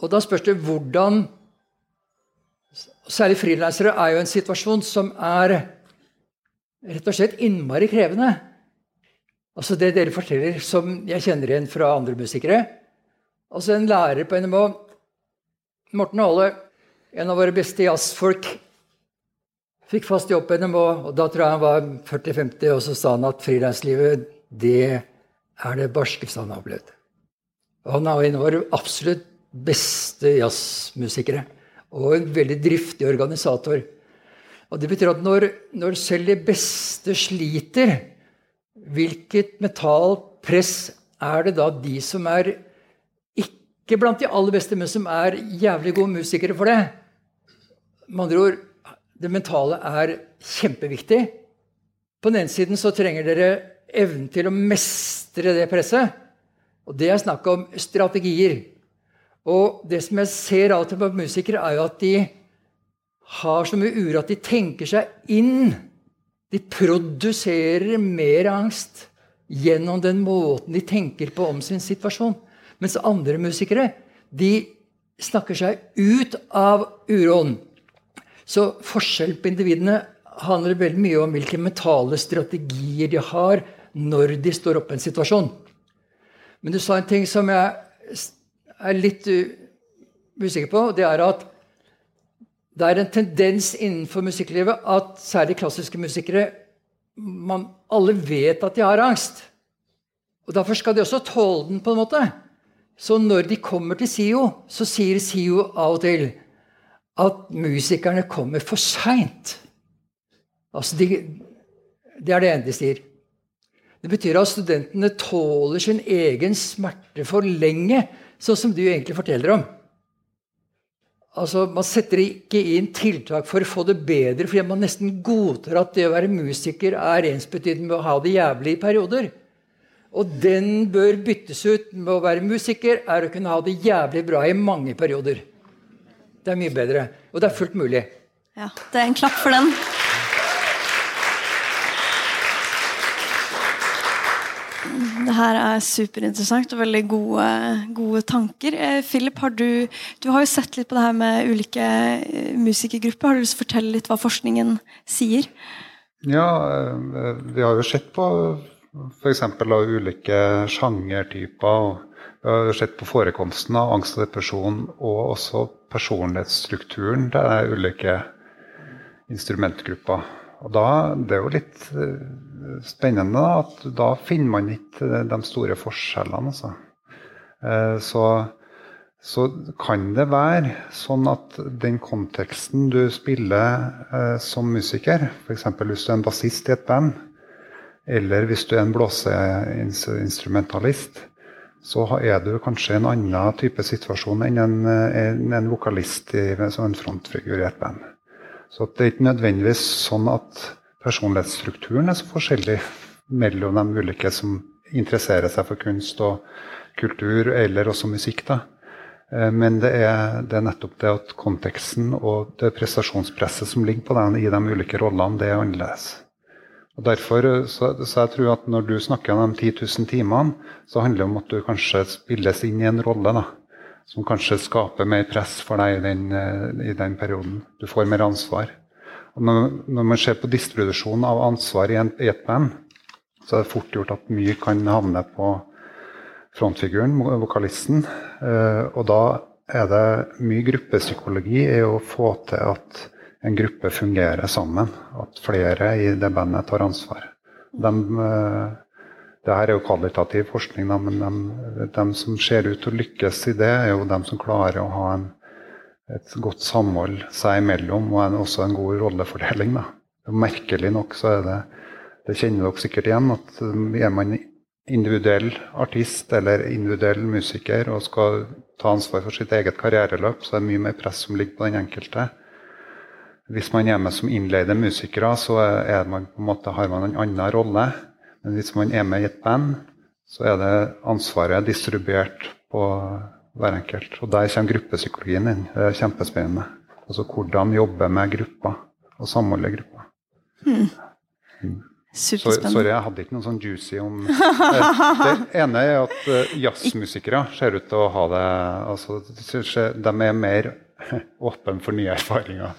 og da spørs det hvordan Særlig frilansere er jo en situasjon som er rett og slett innmari krevende. Altså Det dere forteller, som jeg kjenner igjen fra andre musikere. Altså En lærer på NMO, Morten Aale, en av våre beste jazzfolk, fikk fast jobb på NMO. og Da tror jeg han var 40-50, og så sa han at frilanslivet det er det barskeste han har opplevd. Og han er en av våre absolutt beste jazzmusikere og en veldig driftig organisator. Og Det betyr at når, når selv de beste sliter, hvilket mentalt press er det da de som er ikke blant de aller beste, men som er jævlig gode musikere for det? Med andre ord, det mentale er kjempeviktig. På den ene siden så trenger dere evnen til å mestre det presset. Og det er snakk om strategier. Og det som jeg ser av til på musikere, er jo at de har så mye uro at de tenker seg inn. De produserer mer angst gjennom den måten de tenker på om sin situasjon. Mens andre musikere de snakker seg ut av uroen. Så forskjell på individene handler veldig mye om hvilke mentale strategier de har når de står oppe i en situasjon. Men du sa en ting som jeg er litt usikker på, det er at det er en tendens innenfor musikklivet at særlig klassiske musikere man, Alle vet at de har angst. Og Derfor skal de også tåle den. på en måte. Så når de kommer til SIO, så sier SIO av og til at musikerne kommer for seint. Altså de, det er det ene de sier. Det betyr at studentene tåler sin egen smerte for lenge sånn som du egentlig forteller om. Altså, Man setter ikke inn tiltak for å få det bedre, fordi man nesten godtar at det å være musiker er ensbetydende med å ha det jævlig i perioder. Og den bør byttes ut med å være musiker er å kunne ha det jævlig bra i mange perioder. Det er mye bedre. Og det er fullt mulig. Ja, det er en klapp for den. Det her er superinteressant og veldig gode, gode tanker. Eh, Philip, har du, du, har jo sett litt på det her med ulike eh, musikergrupper. Har du lyst til å fortelle litt hva forskningen sier? Ja, eh, vi har jo sett på f.eks. ulike sjangertyper. Vi har sett på forekomsten av angst og depresjon og også personlighetsstrukturen til ulike instrumentgrupper. Og da, Det er jo litt spennende at da finner man ikke de store forskjellene. Altså. Uh, så, så, kan det være sånn at den konteksten du spiller uh, som musiker, f.eks. hvis du er en bassist i et band, eller hvis du er en blåseinstrumentalist, så er du kanskje i en annen type situasjon enn en, en, en vokalist i, som en frontfigur i et band. Så det er ikke nødvendigvis sånn at personlighetsstrukturen er så forskjellig mellom de ulike som interesserer seg for kunst og kultur, eller også musikk. da. Eh, men det er, det er, nettopp det at konteksten og det prestasjonspresset som ligger på den i de ulike rollene, det er annerledes. Og derfor, eh, så, så, jeg tror at Når du snakker om de 10 000 timene, så handler det om at du kanskje spilles inn i en rolle da, som kanskje skaper mer press for deg i den, eh, i den perioden. Du får mer ansvar. Når, når, man ser på distribusjon av ansvar i, en, i et band, så er det fort gjort at mye kan havne på frontfiguren, vokalisten. Eh, og da er det mye gruppepsykologi i å få til at en gruppe fungerer sammen. At flere i det bandet tar ansvar. De, eh, det her er jo kvalitativ forskning, men de, de, som ser ut til å lykkes i det, er jo de som klarer å ha en, et godt samhold seg imellom, og en, også en god rollefordeling. Da. Merkelig nok så er det Det kjenner dere sikkert igjen, at eh, er man individuell artist eller individuell musiker og skal ta ansvar for sitt eget karriereløp, så er det mye mer press som ligger på den enkelte. Hvis man er med som innleide musikere, så man måte, har man en annen rolle. Men hvis man er med i et band, så er det ansvaret distribuert på hver enkelt. Og der kommer gruppepsykologien inn. Det er kjempespennende. Altså hvordan jobbe med grupper og samholde grupper. Mm. Mm. Superspennende. Sorry, jeg hadde ikke noe sånn juicy om Det ene er at eh, jazzmusikere ser ut til å ha det altså, De er mer åpen for nye erfaringer.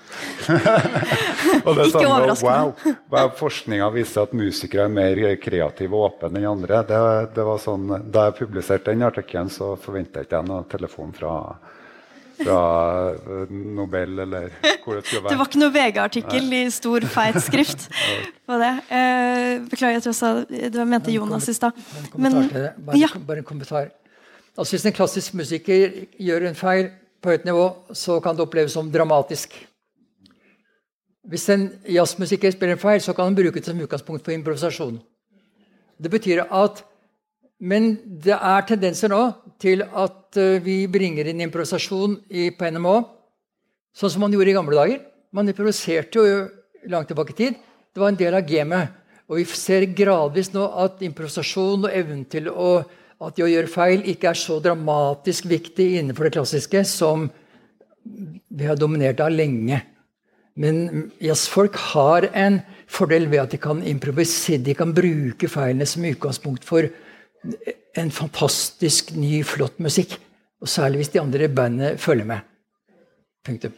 og det er Ikke sånn, wow, Forskninga viser at musikere er mer kreative og åpne enn andre. Det, det var sånn, da jeg publiserte den artikkelen, så forventa jeg ikke noen telefon fra, fra eh, Nobel eller hvor det skulle være. Det var ikke noe VG-artikkel i stor, feit skrift på det. Eh, beklager at jeg sa det mente Jonas i stad. Bare, ja. bare en kommentar. Altså, hvis en klassisk musiker gjør en feil på høyt nivå, så kan det oppleves som dramatisk. Hvis en jazzmusiker spiller en feil, så kan han bruke det som utgangspunkt for improvisasjon. Det betyr at Men det er tendenser nå til at eh, vi bringer inn improvisasjon i, på NMO, sånn som man gjorde i gamle dager. Man improviserte jo langt tilbake i tid. Det var en del av gamet. Og vi ser gradvis nå at improvisasjon og evnen til å at det å gjøre feil ikke er så dramatisk viktig innenfor det klassiske som vi har dominert av lenge. Men jazzfolk har en fordel ved at de kan improvisere. De kan bruke feilene som utgangspunkt for en fantastisk ny, flott musikk. Og særlig hvis de andre i bandet følger med. Punktum.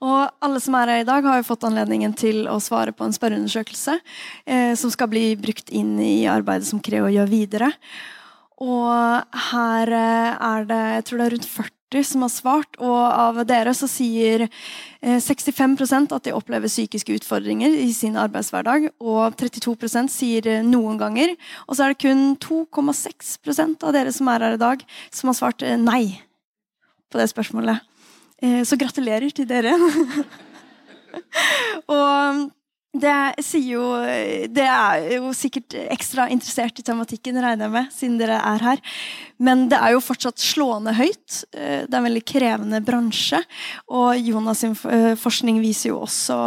Og alle som er her i dag, har jo fått anledningen til å svare på en spørreundersøkelse eh, som skal bli brukt inn i arbeidet som Creo gjør videre. Og her eh, er det jeg tror det er rundt 40 som har svart, og av dere så sier eh, 65% at de opplever psykiske utfordringer i sin arbeidshverdag, og 32 sier eh, noen ganger. Og så er det kun 2,6% av dere som er her i dag, som har svart eh, nei på det spørsmålet. Eh, så gratulerer til dere. og det sier jo Det er jo sikkert ekstra interessert i tematikken, regner jeg med, siden dere er her. Men det er jo fortsatt slående høyt. Eh, det er en veldig krevende bransje. Og Jonas' sin eh, forskning viser jo også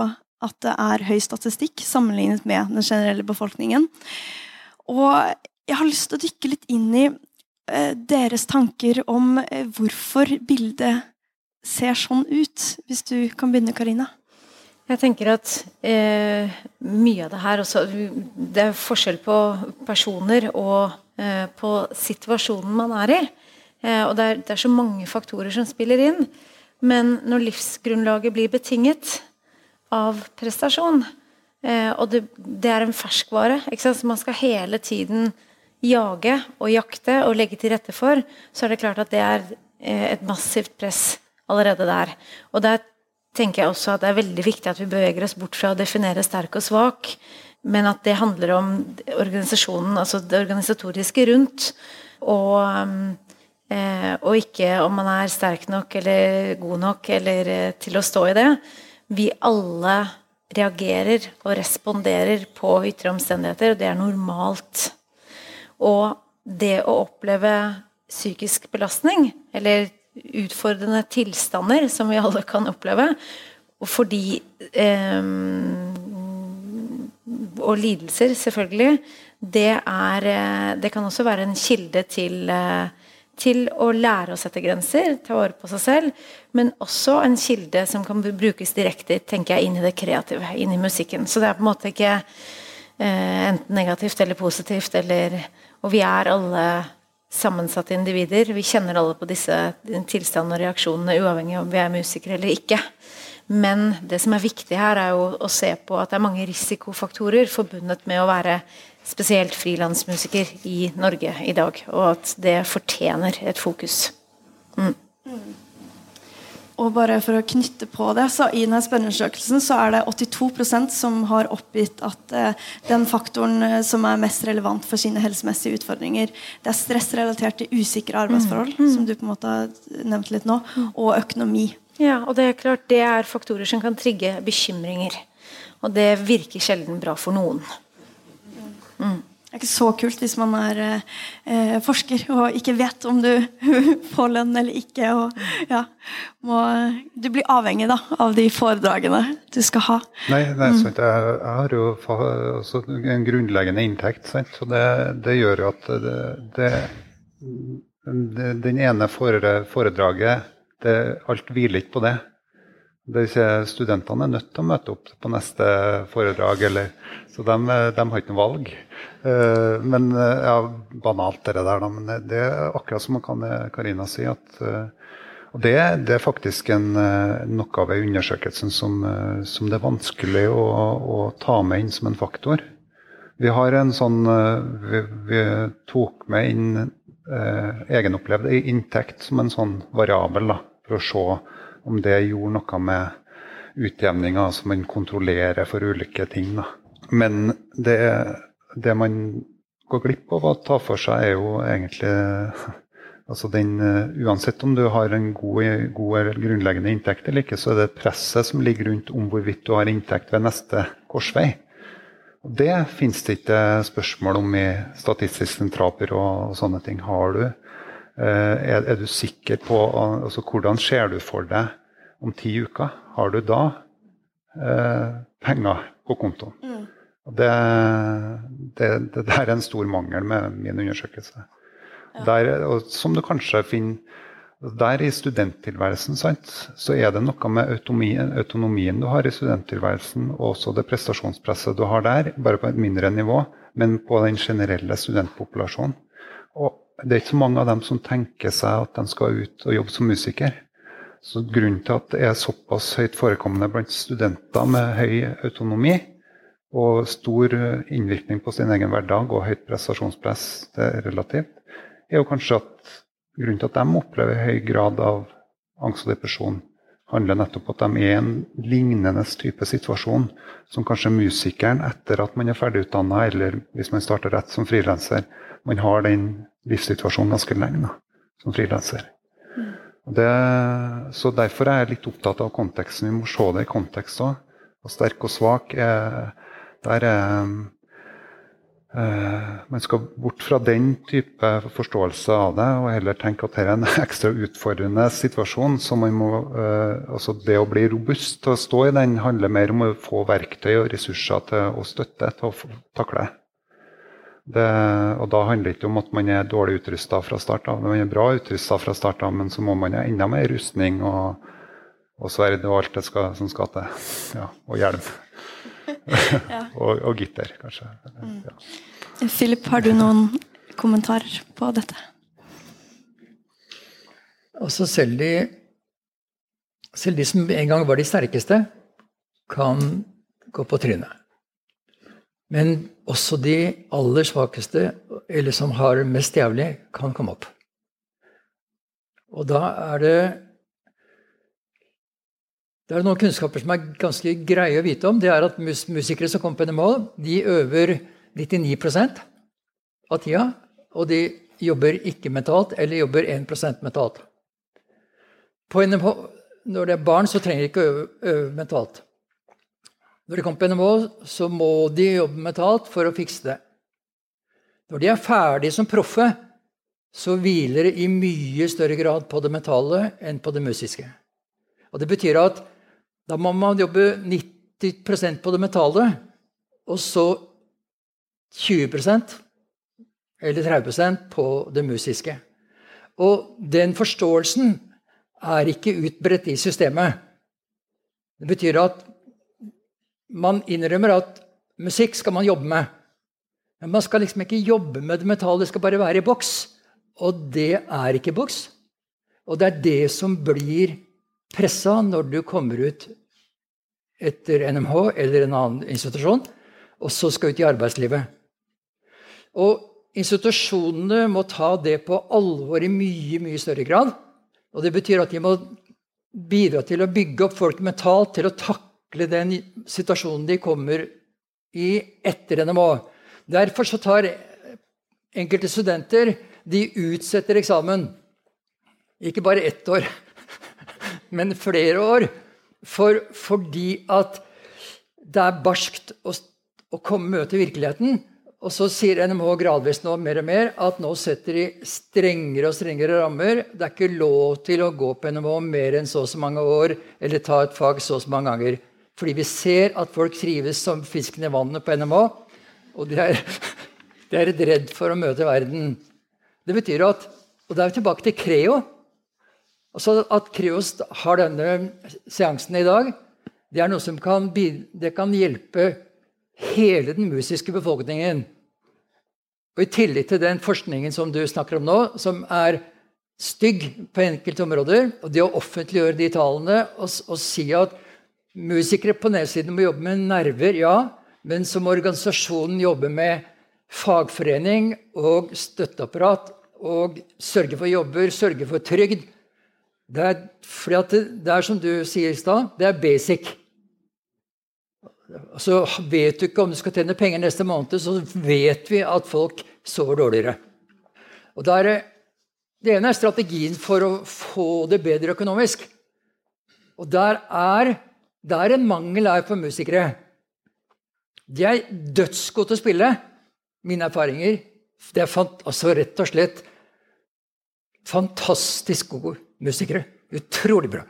at det er høy statistikk sammenlignet med den generelle befolkningen. Og jeg har lyst til å dykke litt inn i deres tanker om hvorfor bildet ser sånn ut? Hvis du kan begynne, Karina. Jeg tenker at eh, mye av det her også Det er forskjell på personer og eh, på situasjonen man er i. Eh, og det er, det er, så mange faktorer som spiller inn. Men når livsgrunnlaget blir betinget av prestasjon, eh, og det, det, er en ferskvare så Man skal hele tiden jage og jakte og legge til rette for, så er det klart at det er eh, et massivt press allerede der. Og der tenker jeg også at det er veldig viktig at vi beveger oss bort fra å definere sterk og svak, men at det handler om organisasjonen, altså det organisatoriske rundt. Og, eh, og ikke om man er sterk nok eller god nok eller eh, til å stå i det. Vi alle reagerer og responderer på ytre omstendigheter, og det er normalt. Og det å oppleve psykisk belastning, eller utfordrende tilstander som vi alle kan oppleve, og fordi eh, Og lidelser, selvfølgelig. Det, er, eh, det kan også være en kilde til eh, til å lære å sette grenser, ta vare på seg selv, men også en kilde som kan brukes direkte tenker jeg, inn i det kreative, inn i musikken. Så det er på en måte ikke eh, enten negativt eller positivt, eller Og vi er alle sammensatte individer. Vi kjenner alle på disse tilstandene og reaksjonene, uavhengig av om vi er musikere eller ikke. Men det som er viktig her, er jo å se på at det er mange risikofaktorer forbundet med å være spesielt frilansmusiker i Norge i dag, og at det fortjener et fokus. Mm. Og bare for å knytte på det, så I denne spørreundersøkelsen så er det 82% som har oppgitt at eh, den faktoren eh, som er mest relevant for sine helsemessige utfordringer, det er stressrelatert til usikre arbeidsforhold, mm. Mm. som du på en måte har nevnt litt nå, og økonomi. Ja, og det er klart det er faktorer som kan trigge bekymringer. Og det virker sjelden bra for noen. Mm. Det er ikke så kult hvis man er eh, forsker og ikke vet om du får lønn eller ikke. Og, ja, må, du blir avhengig da, av de foredragene du skal ha. Nei, det er sant. Jeg, har jo altså, en grunnleggende inntekt. Sant? Så det, det, gjør jo at det, det, Den ene foredraget Alt hviler ikke på det. Er Studentene er nødt til å møte opp på neste foredrag, eller, så de, de har ikke noe valg. Uh, men uh, ja, Banalt, det der, da. Men det er akkurat som Karina sier, at og det, det, er faktisk en, noe av undersøkelsen som, som, det er vanskelig å, å, ta med inn som en faktor. Vi har en sånn Vi, vi tok med inn egenopplevd inntekt som en sånn variabel da, for å se om det gjorde noe med utjevninga som man kontrollerer for ulike ting. Da. Men det, det, man går glipp av å ta for seg, er jo egentlig altså den, Uansett om du har en god, god grunnleggende inntekt eller ikke, så er det presset som ligger rundt om hvorvidt du har inntekt ved neste korsvei. Det finnes det ikke spørsmål om i Statistisk sentralbyrå og sånne ting. Har du er, er, du sikker på altså, Hvordan ser du for deg om ti uker? Har du da eh, penger på kontoen? Mm. Det, det, det, der er en stor mangel med min undersøkelse. Ja. Der, som du kanskje finner der i studenttilværelsen sant, så er det noe med autonomien, autonomien du har i studenttilværelsen, og også det prestasjonspresset du har der, bare på et mindre nivå, men på den generelle studentpopulasjonen. Og det er ikke så mange av dem som tenker seg at de skal ut og jobbe som musiker. Så Grunnen til at det er såpass høyt forekommende blant studenter med høy autonomi og stor innvirkning på sin egen hverdag og høyt prestasjonspress det er relativt, er jo kanskje at grunnen til at de opplever høy grad av angst og depresjon, handler nettopp om at de er i en lignende type situasjon som kanskje musikeren etter at man er ferdigutdanna, eller hvis man starter rett som frilanser, man har den livssituasjonen ganske lenge da, som frilanser. Mm. Så derfor er jeg litt opptatt av konteksten. Vi må se det i kontekst òg. Og sterk og svak er, der er Uh, man skal bort fra den type forståelse av det, og heller tenke at dette er en ekstra utfordrende situasjon. så man må, uh, altså Det å bli robust til å stå i den handler mer om å få verktøy og ressurser til å støtte til å takle. Det, og Da handler det ikke om at man er dårlig utrusta fra start av. Man er bra utrusta fra start av, men så må man ha enda mer rustning og, og sverd og alt det skal, som skal til. Ja, og hjelm. og, og, gitter, kanskje. Mm. Ja. Philip, har du noen kommentarer på dette? Altså selv de, selv de som en gang var de sterkeste, kan gå på trynet. Men også de aller svakeste, eller som har det mest jævlig, kan komme opp. Og da er det Det er noen kunnskaper som er ganske greie å vite om. Det er at mus musikere som kommer på NMH, de øver 99% av tida. Og de jobber ikke mentalt, eller jobber 1% mentalt. På NMH, når det er barn, så trenger de ikke øve, øve mentalt. Når de kommer på NMH, så må de jobbe mentalt for å fikse det. Når de er ferdige som proffe, så hviler det i mye større grad på det mentale enn på det musiske. Og Det betyr at da må man jobbe 90% på det mentale, og så 20% eller 30% på det musiske. Og den forståelsen er ikke utbredt i systemet. Det betyr at man innrømmer at musikk skal man jobbe med. Men man skal liksom ikke jobbe med det metallet, det skal bare være i boks. Og det er ikke boks. Og det er det som blir pressa når du kommer ut etter NMH eller en annen institusjon, og så skal ut i arbeidslivet. Og institusjonene må ta det på alvor i mye, mye større grad. Og det betyr at de må bidra til å bygge opp folk mentalt til å takle takle den situasjonen de kommer i etter NMH. Derfor så tar enkelte studenter de utsetter eksamen. Ikke bare ett år, men flere år. For, fordi at det er barskt å, å komme møte virkeligheten. Og så sier NMH gradvis nå mer og mer at nå setter de strengere og strengere rammer. Det er ikke lov til å gå på NMH mer enn så og så mange år eller ta et fag så og så mange ganger. Fordi vi ser at folk trives som fisken i vannet på NMH. Og de er, de er redd for å møte verden. Det betyr at Og da er vi tilbake til Creo. Altså At Creos har denne seansen i dag, det er noe som kan, det kan hjelpe hele den musiske befolkningen. Og I tillegg til den forskningen som du snakker om nå, som er stygg på enkelte områder, og det å offentliggjøre de tallene og, og si at Musikere på nedsiden må jobbe med nerver, ja, men som organisasjonen jobber med fagforening og støtteapparat og sørge for jobber, sørge for trygd. Det er, det, det er som du sier i stad, det er basic. Så vet du ikke om du skal tjene penger neste måned, så vet vi at folk sover dårligere. Og der, Det ene er strategien for å få det bedre økonomisk. Og der er det er en mangel her for musikere. De er dødsgode til å spille. Mine erfaringer. Det er altså rett og slett fantastisk gode musikere. Utrolig bra.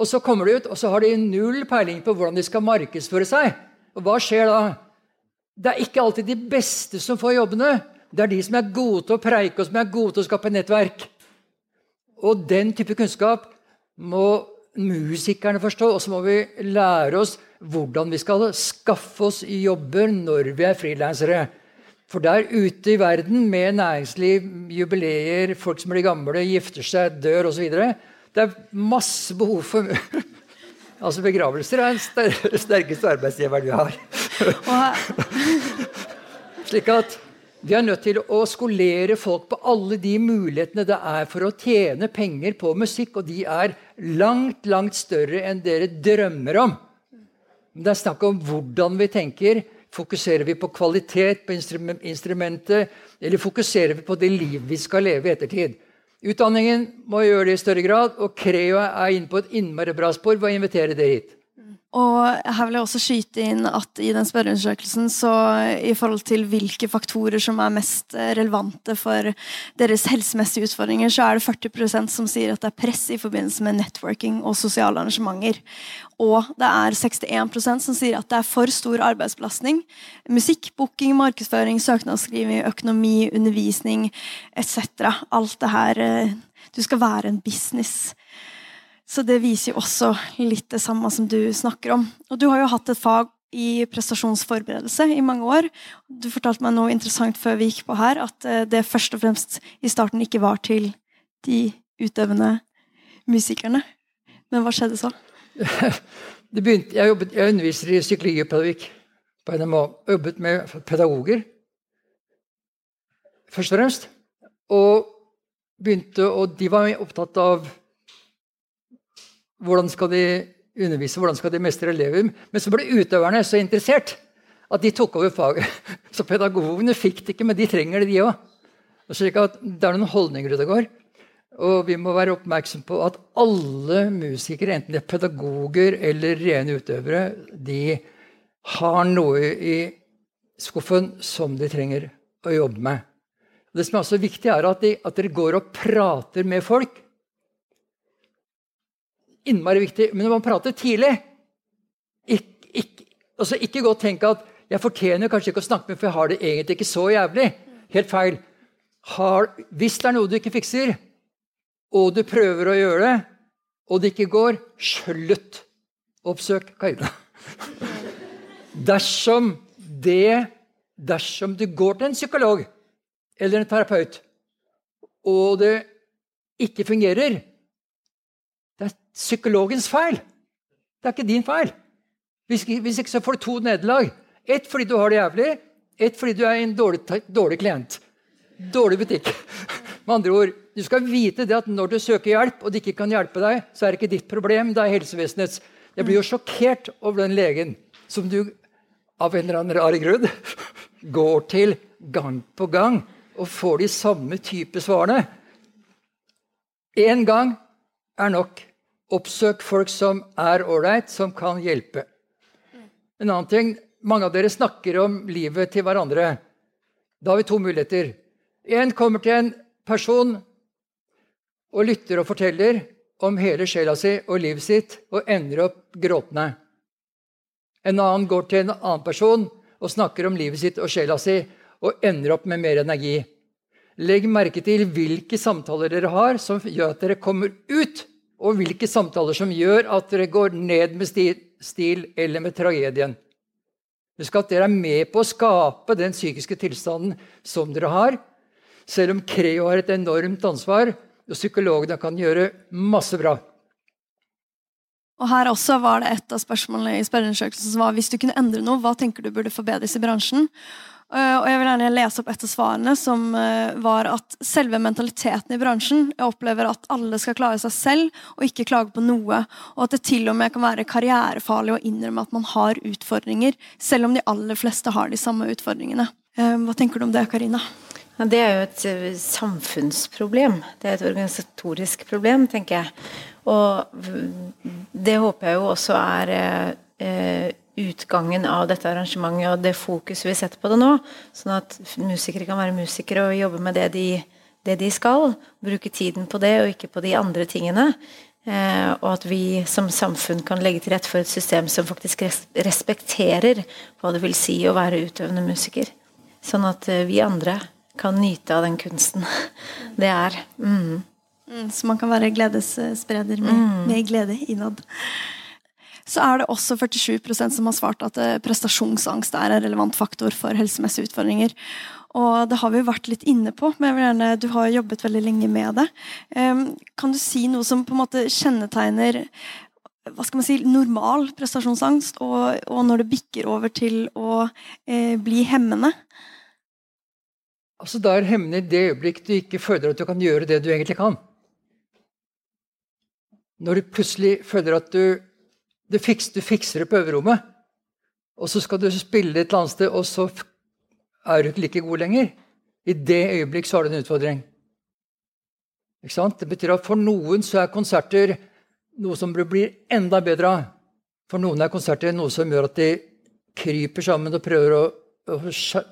Og så kommer de ut, og så har de null peiling på hvordan de skal markedsføre seg. Og hva skjer da? Det er ikke alltid de beste som får jobbene. Det er de som er gode til å preike og som er gode til å skape nettverk. Og den type kunnskap må musikerne forstå, og så må vi lære oss hvordan vi skal skaffe oss jobber når vi er frilansere. For der ute i verden, med næringsliv, jubileer, folk som blir gamle, gifter seg, dør osv. Det er masse behov for Altså Begravelser er den sterkeste arbeidsgiveren vi har. Slik at vi er nødt til å skolere folk på alle de mulighetene det er for å tjene penger på musikk, og de er langt, langt større enn dere drømmer om. Det er snakk om hvordan vi tenker. Fokuserer vi på kvalitet på instrumentet, eller fokuserer vi på det liv vi skal leve i ettertid? Utdanningen må gjøre det i større grad, og Creo er inne på et innmari bra spor ved å invitere dere hit. Og her vil jeg også skyte inn at i den spørreundersøkelsen så i forhold til hvilke faktorer som er mest relevante for deres helsemessige utfordringer, så er det 40% som sier at det er press i forbindelse med networking og sosiale arrangementer. Og det er 61% som sier at det er for stor arbeidsbelastning. Musikk, booking, markedsføring, søknadsskriving, økonomi, undervisning etc. Alt det her eh, Du skal være en business. Så det viser jo også litt det samme som du snakker om. Og du har jo hatt et fag i prestasjonsforberedelse i mange år. Du fortalte meg noe interessant før vi gikk på her, at eh, det først og fremst i starten ikke var til de utøvende musikerne. Men hva skjedde så? Begynte, jeg, jobbet, jeg underviser i psykologipedagogikk. på NMA. Jobbet med pedagoger, først og fremst. Og begynte, og de var opptatt av hvordan skal de undervise, hvordan skal de mestre elever. Men så ble utøverne så interessert at de tok over faget. Så pedagogene fikk det ikke, men de trenger det, de òg. Det er noen holdninger ute og går. Og vi må være oppmerksom på at alle musikere, enten de er pedagoger eller rene utøvere, de har noe i skuffen som de trenger å jobbe med. Det som er også viktig, er at, de, at dere går og prater med folk. Innmari viktig. Men når man prater tidlig ikke, ikke, altså ikke og tenk at jeg fortjener kanskje ikke å snakke med, for jeg har det egentlig ikke så jævlig. Helt feil. Har, hvis det er noe du ikke fikser, og du prøver å gjøre det, og det ikke går, slutt. Oppsøk Kaida. Dersom det Dersom du går til en psykolog eller en terapeut, og det ikke fungerer er psykologens feil. Det er ikke din feil. Hvis, hvis ikke så får du to nederlag. Ett fordi du har det jævlig, ett fordi du er en dårlig, dårlig klient. Dårlig butikk. Med andre ord, Du skal vite det at når du søker hjelp, og de ikke kan hjelpe deg, så er det ikke ditt problem, det er helsevesenets. Jeg blir jo sjokkert over den legen som du av en eller annen rar grunn går til gang på gang og får de samme type svarene. Én gang er nok. Oppsøk folk som er ålreit, som kan hjelpe. En annen ting, Mange av dere snakker om livet til hverandre. Da har vi to muligheter. Én kommer til en person og lytter og forteller om hele sjela si og livet sitt og ender opp gråtende. En annen går til en annen person og snakker om livet sitt og sjela si og ender opp med mer energi. Legg merke til hvilke samtaler dere har som gjør at dere kommer ut, og hvilke samtaler som gjør at dere går ned med stil, eller med tragedien. Husk at dere er med på å skape den psykiske tilstanden som dere har. Selv om Creo har et enormt ansvar, og psykologene kan gjøre masse bra. Og her også var det Et av spørsmålene i spørreundersøkelsen som var hvis du kunne endre noe, hva tenker du burde forbedres i bransjen? Eh, og jeg vil gjerne lese opp et av svarene, som eh, var at selve mentaliteten i bransjen Jeg opplever at alle skal klare seg selv og ikke klage på noe. Og at det til og med kan være karrierefarlig å innrømme at man har utfordringer, selv om de aller fleste har de samme utfordringene. Eh, hva tenker du om det, Karina? Det er jo et samfunnsproblem. Det er et organisatorisk problem, tenker jeg. Og det håper jeg jo også er utgangen av dette arrangementet og det fokuset vi setter på det nå. Sånn at musikere kan være musikere og jobbe med det de, det de skal. Bruke tiden på det og ikke på de andre tingene. Eh, og at vi som samfunn kan legge til rette for et system som faktisk respekterer hva det vil si å være utøvende musiker. Sånn at eh, vi andre kan nyte av den kunsten det er. Mm. Mm, så man kan være gledesspreder med, mm. med glede innad så er det også 47% som har svart at eh, prestasjonsangst er en relevant faktor for helsemessige utfordringer. Og det har vi vært litt inne på, men gjerne, du har jobbet veldig lenge med det. Kan du si noe som på en måte kjennetegner hva skal man si, normal prestasjonsangst, og, og når det bikker over til å eh, bli hemmende? Altså Da er hemmende i det øyeblikk du ikke føler at du kan gjøre det du egentlig kan. Når du plutselig føler at du du, fiks, du fikser det på øverrommet, og så skal du spille et eller annet sted, og så er du ikke like god lenger. I det øyeblikk så har du en utfordring. Det betyr at for noen så er konserter noe som blir enda bedre av. For noen er konserter noe som gjør at de kryper sammen og prøver å, å,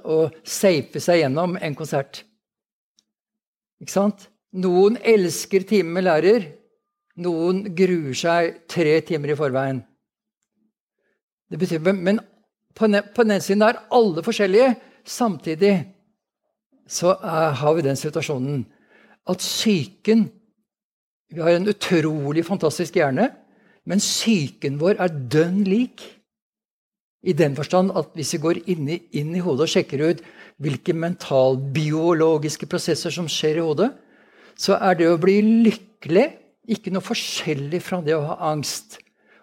å safe seg gjennom en konsert. Noen elsker timen med lærer. Noen gruer seg tre timer i forveien. Det betyr, men på den, ene siden er alle forskjellige. Samtidig så er, har vi den situasjonen at psyken Vi har en utrolig fantastisk hjerne, men psyken vår er dønn lik. I den forstand at hvis vi går inn i, inn i hodet og sjekker ut hvilke mentalbiologiske prosesser som skjer i hodet, så er det å bli lykkelig ikke noe forskjellig fra det å ha angst.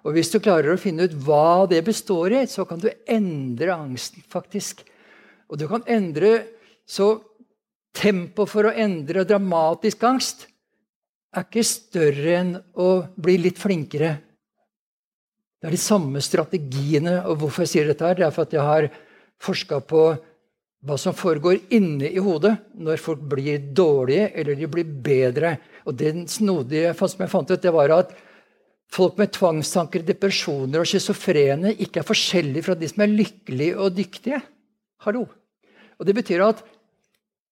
Og hvis du klarer å finne ut hva det består i, så kan du endre angsten, faktisk. Og du kan endre Så tempo for å endre dramatisk angst er ikke større enn å bli litt flinkere. Det er de samme strategiene. Og hvorfor jeg sier dette, her, det er for at jeg har forska på hva som foregår inne i hodet når folk blir dårlige eller de blir bedre. Og Det snodige som jeg fant ut, det var at folk med tvangstanker, depresjoner og schizofrene ikke er forskjellige fra de som er lykkelige og dyktige. Hallo. Og Det betyr at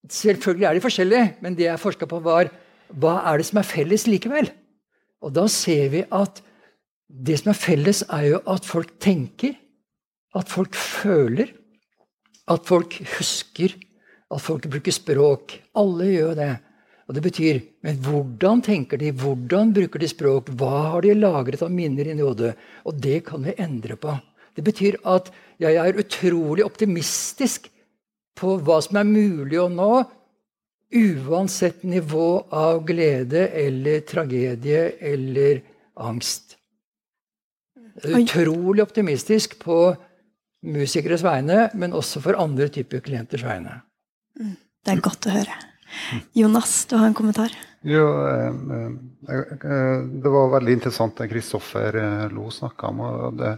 selvfølgelig er de forskjellige, men det jeg forska på, var hva er det som er felles likevel? Og da ser vi at det som er felles, er jo at folk tenker, at folk føler, at folk husker, at folk bruker språk. Alle gjør det. Og det betyr Men hvordan tenker de? Hvordan bruker de språk? Hva har de lagret av minner inni hodet? Og det kan vi endre på. Det betyr at jeg er utrolig optimistisk på hva som er mulig å nå, uansett nivå av glede eller tragedie eller angst. Utrolig optimistisk på musikeres vegne, men også for andre typer klienters vegne. Mm. Det er godt å høre. Jonas, du har en kommentar? Jo, eh, eh, det var veldig interessant det Kristoffer eh, Lo snakka om. det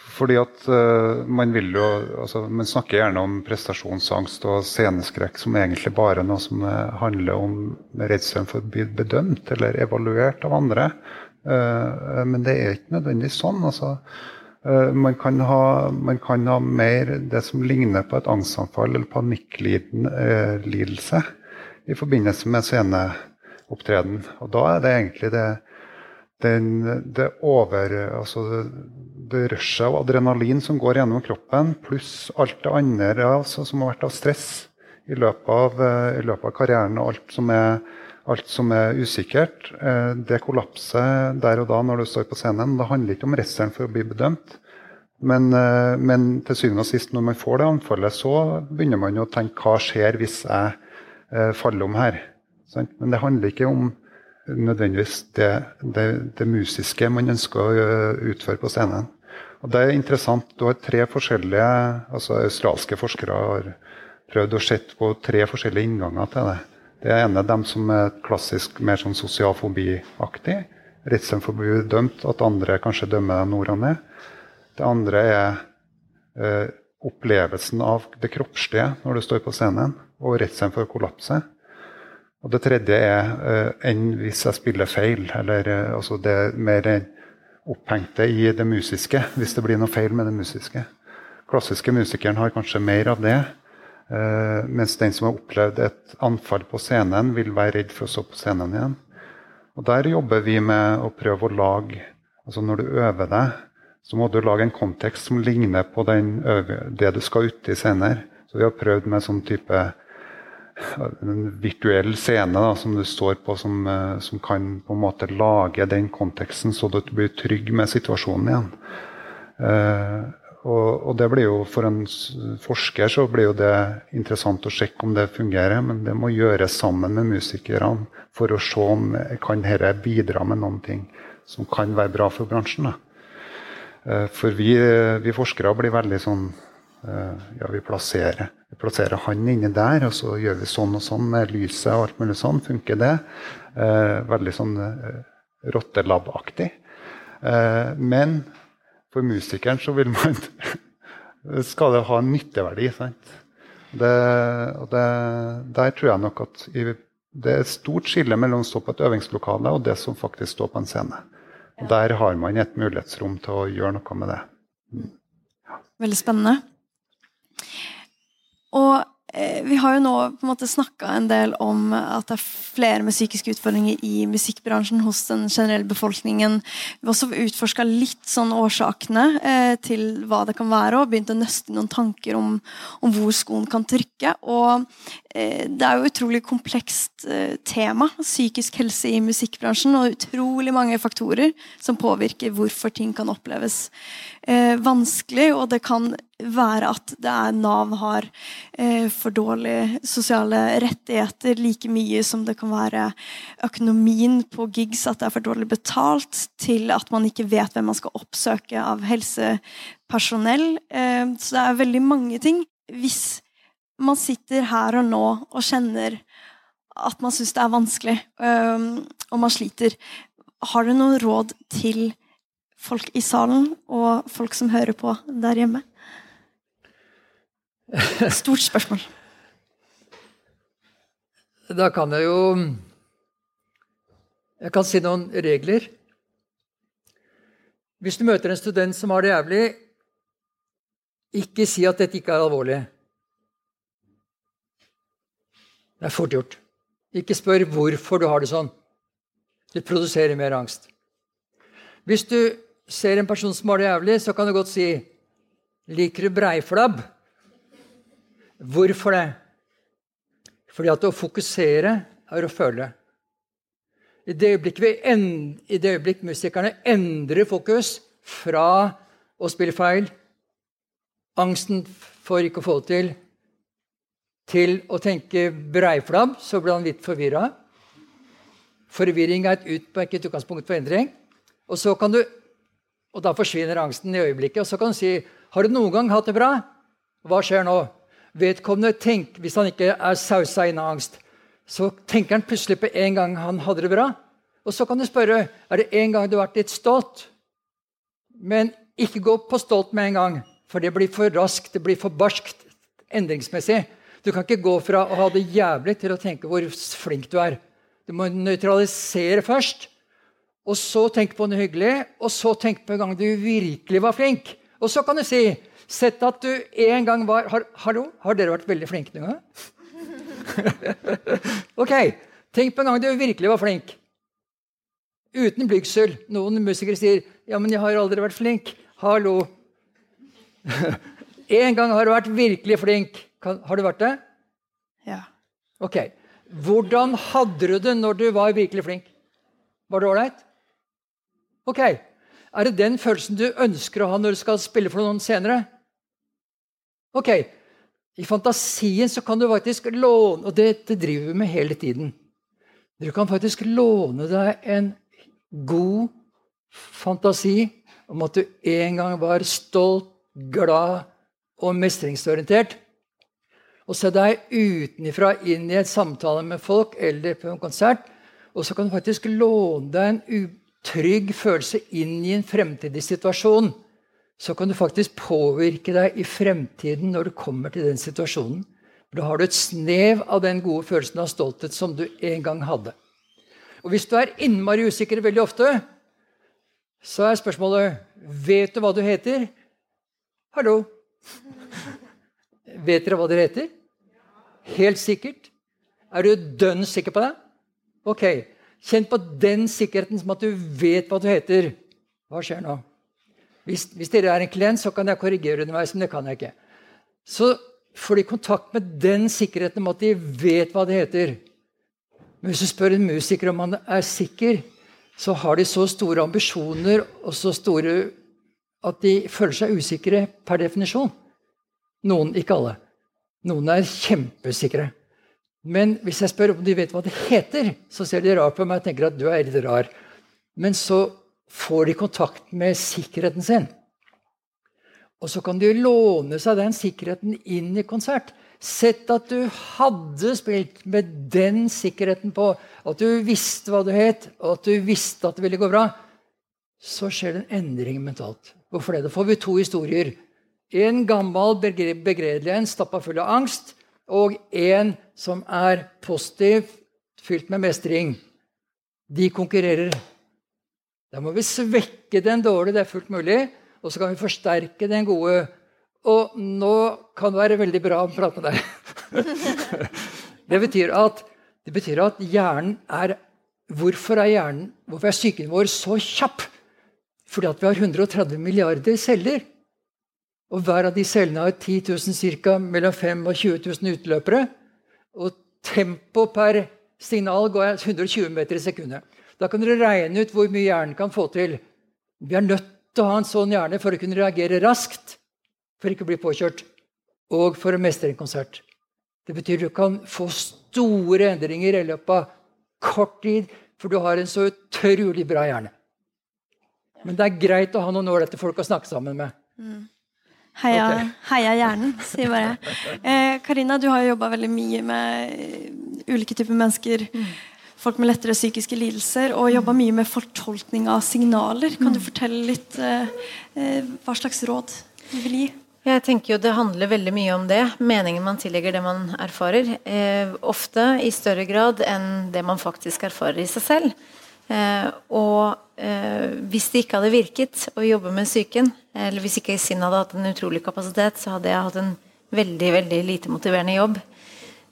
fordi at man vil jo altså, Man snakker gjerne om prestasjonsangst og sceneskrekk som egentlig bare noe som handler om redselen for å bli bedømt eller evaluert av andre. Men det er ikke nødvendigvis sånn. altså man kan, ha, man kan, ha, mer det som ligner på et angstanfall eller panikklidelse i forbindelse med sceneopptreden. Og da er det egentlig det, den, det over... Altså det, det rushet av adrenalin som går gjennom kroppen, pluss alt det andre altså, som har vært av stress i løpet av, eh, i løpet av karrieren, og alt som er, alt som er usikkert, eh, det kollapser der og da når du står på scenen. Det handler ikke om redselen for å bli bedømt. Men, eh, men, til syvende og sist, når man får det anfallet, så begynner man å tenke hva skjer hvis jeg faller om her? Men det handler ikke om nødvendigvis det, det, det musiske man ønsker å utføre på scenen. Og det er interessant. Du har tre forskjellige altså Australske forskere har prøvd å se på tre forskjellige innganger til det. Det ene er dem som er klassisk mer sånn sosial fobi-aktig. Redselen for å bli dømt, at andre kanskje dømmer deg nord. Det andre er eh, opplevelsen av det kroppslige når du står på scenen, og redselen for å kollapse. Og det tredje er uh, enn hvis jeg spiller feil. Eller uh, altså det er mer opphengte i det musiske, hvis det blir noe feil med det musiske. Klassiske musikeren har kanskje mer av det. Uh, mens den som har opplevd et anfall på scenen, vil være redd for å stå på scenen igjen. Og Der jobber vi med å prøve å lage altså Når du øver deg, så må du lage en kontekst som ligner på den, det du skal ut i senere. Så vi har prøvd med sånn type en virtuell scene da, som du står på, som, eh, som, kan på en måte lage den konteksten, så du blir trygg med situasjonen igjen. Eh, og, og, det blir jo For en forsker så blir jo det interessant å sjekke om det fungerer, men det må gjøres sammen med musikerne for å se om kan dette bidra med noen ting som kan være bra for bransjen. Da. Eh, for vi, vi forskere blir veldig sånn Eh, ja, vi plasserer, vi plasserer han inni der, og så gjør vi sånn og sånn med lyset og alt mulig sånn. Funker det? Eh, veldig sånn eh, rottelab-aktig. Eh, men for musikeren så vil man Skal det ha en nytteverdi, sant? Det, og det, der tror jeg nok at i, det er et stort skille mellom å stå på et øvingslokale og det som faktisk står på en scene. Og Der har man et mulighetsrom til å gjøre noe med det. Mm. Ja. Veldig spennende. Og vi har jo nå på en måte snakka en del om at det er flere med psykiske utfordringer i musikkbransjen hos den generelle befolkningen. Vi har også utforska litt sånn årsakene eh, til hva det kan være, og begynt å nøste noen tanker om, om hvor skoen kan trykke. Og eh, det er jo utrolig komplekst eh, tema, psykisk helse i musikkbransjen, og utrolig mange faktorer som påvirker hvorfor ting kan oppleves eh, vanskelig, og det kan være at Nav har eh, for dårlige sosiale rettigheter like mye som det kan være økonomien på gigs, at det er for dårlig betalt, til at man ikke vet hvem man skal oppsøke av helsepersonell. Eh, så det er veldig mange ting. Hvis man sitter her og nå og kjenner at man syns det er vanskelig, eh, og man sliter, har du noen råd til folk i salen og folk som hører på der hjemme? Stort spørsmål. Da kan jeg jo Jeg kan si noen regler. Hvis du møter en student som har det jævlig, ikke si at dette ikke er alvorlig. Det er fort gjort. Ikke spør hvorfor du har det sånn. Det produserer mer angst. Hvis du ser en person som har det jævlig, så kan du godt si 'Liker du breiflabb?' Hvorfor det? Fordi at å fokusere er å føle. I det øyeblikk, det øyeblikk musikerne endrer fokus fra å spille feil, angsten for ikke å få det til, til å tenke breiflabb, så blir han litt forvirra. Forvirring er et, utmerket utgangspunkt for endring. Og, så kan du, og da forsvinner angsten i øyeblikket. Og så kan du si Har du noen gang hatt det bra? Hva skjer nå? Vedkommende tenk, Hvis han ikke er sausa inn av angst, så tenker han plutselig på en gang han hadde det bra. Og så kan du spørre er det en gang du har vært litt stolt. Men ikke gå på stolt med en gang, for det blir for raskt, det blir for barskt endringsmessig. Du kan ikke gå fra å ha det jævlig til å tenke hvor flink du er. Du må nøytralisere først, og så tenke på noe hyggelig, og så tenke på en gang du virkelig var flink. Og så kan du si Sett at du en gang var har, Hallo, har dere vært veldig flinke noen gang? ok, tenk på en gang du virkelig var flink. Uten blygsel. Noen musikere sier 'Ja, men jeg har aldri vært flink'. Hallo. en gang har du vært virkelig flink. Kan, har du vært det? Ja. Ok. Hvordan hadde du det når du var virkelig flink? Var det ålreit? Ok. Er det den følelsen du ønsker å ha når du skal spille for noen senere? Ok, I fantasien så kan du faktisk låne Og dette driver vi med hele tiden. Du kan faktisk låne deg en god fantasi om at du en gang var stolt, glad og mestringsorientert. Og se deg utenfra inn i et samtale med folk eller på en konsert. Og så kan du faktisk låne deg en utrygg følelse inn i en fremtidig situasjon så kan du faktisk påvirke deg i fremtiden når du kommer til den situasjonen. Da har du et snev av den gode følelsen av stolthet som du en gang hadde. Og Hvis du er innmari usikker veldig ofte, så er spørsmålet Vet du hva du heter? Hallo? Vet dere hva dere heter? Helt sikkert? Er du dønn sikker på det? Ok. Kjenn på den sikkerheten som at du vet hva du heter. Hva skjer nå? Hvis, hvis, dere er en klient, så kan jeg korrigere underveis, men det kan jeg ikke. Så får de kontakt med den sikkerheten om at de vet hva det heter. Men hvis du spør en musiker om han er sikker, så har de så store ambisjoner og så store at de føler seg usikre per definisjon. Noen, ikke alle. Noen er kjempesikre. Men hvis jeg spør om de vet hva det heter, så ser de rart på meg og tenker at du er litt rar. Men så får de kontakt med sikkerheten sin. Og så kan de låne seg den sikkerheten inn i konsert. Sett at du hadde spilt med den sikkerheten på, at du visste hva du het, og at du visste at det ville gå bra. Så skjer det en endring mentalt. Hvorfor det? Da får vi to historier. En gammel, begredelig en stappa full av angst, og en som er positiv, fylt med mestring. De konkurrerer da må vi svekke den dårlige, det er fullt mulig, og så kan vi forsterke den gode. Og nå kan det være veldig bra å prate med deg. det, betyr at, det betyr at hjernen er Hvorfor er hjernen, hvorfor er psyken vår så kjapp? Fordi at vi har 130 milliarder celler. Og hver av de cellene har 10 000 cirka, mellom 5 og 20 000 utløpere. Og tempo per signal går 120 meter i sekundet. Da kan dere regne ut hvor mye hjernen kan få til. Vi er nødt til å ha en sånn hjerne for å kunne reagere raskt. for ikke å bli påkjørt, og for å mestre en konsert. Det betyr du kan få store endringer i løpet av kort tid, for du har en så utrolig bra hjerne. Men det er greit å ha noen ålreite folk å snakke sammen med. Mm. Heia, okay. heia, hjernen, sier bare eh, Karina, du har jo jobba veldig mye med ulike typer mennesker. Mm. Folk med lettere psykiske lidelser, og jobba mye med fortolkning av signaler. Kan du mm. fortelle litt eh, eh, hva slags råd du vil gi? Jeg tenker jo Det handler veldig mye om det. Meningen man tillegger det man erfarer. Eh, ofte i større grad enn det man faktisk erfarer i seg selv. Eh, og eh, hvis det ikke hadde virket å jobbe med psyken, eller hvis ikke Sinn hadde hatt en utrolig kapasitet, så hadde jeg hatt en veldig, veldig lite motiverende jobb.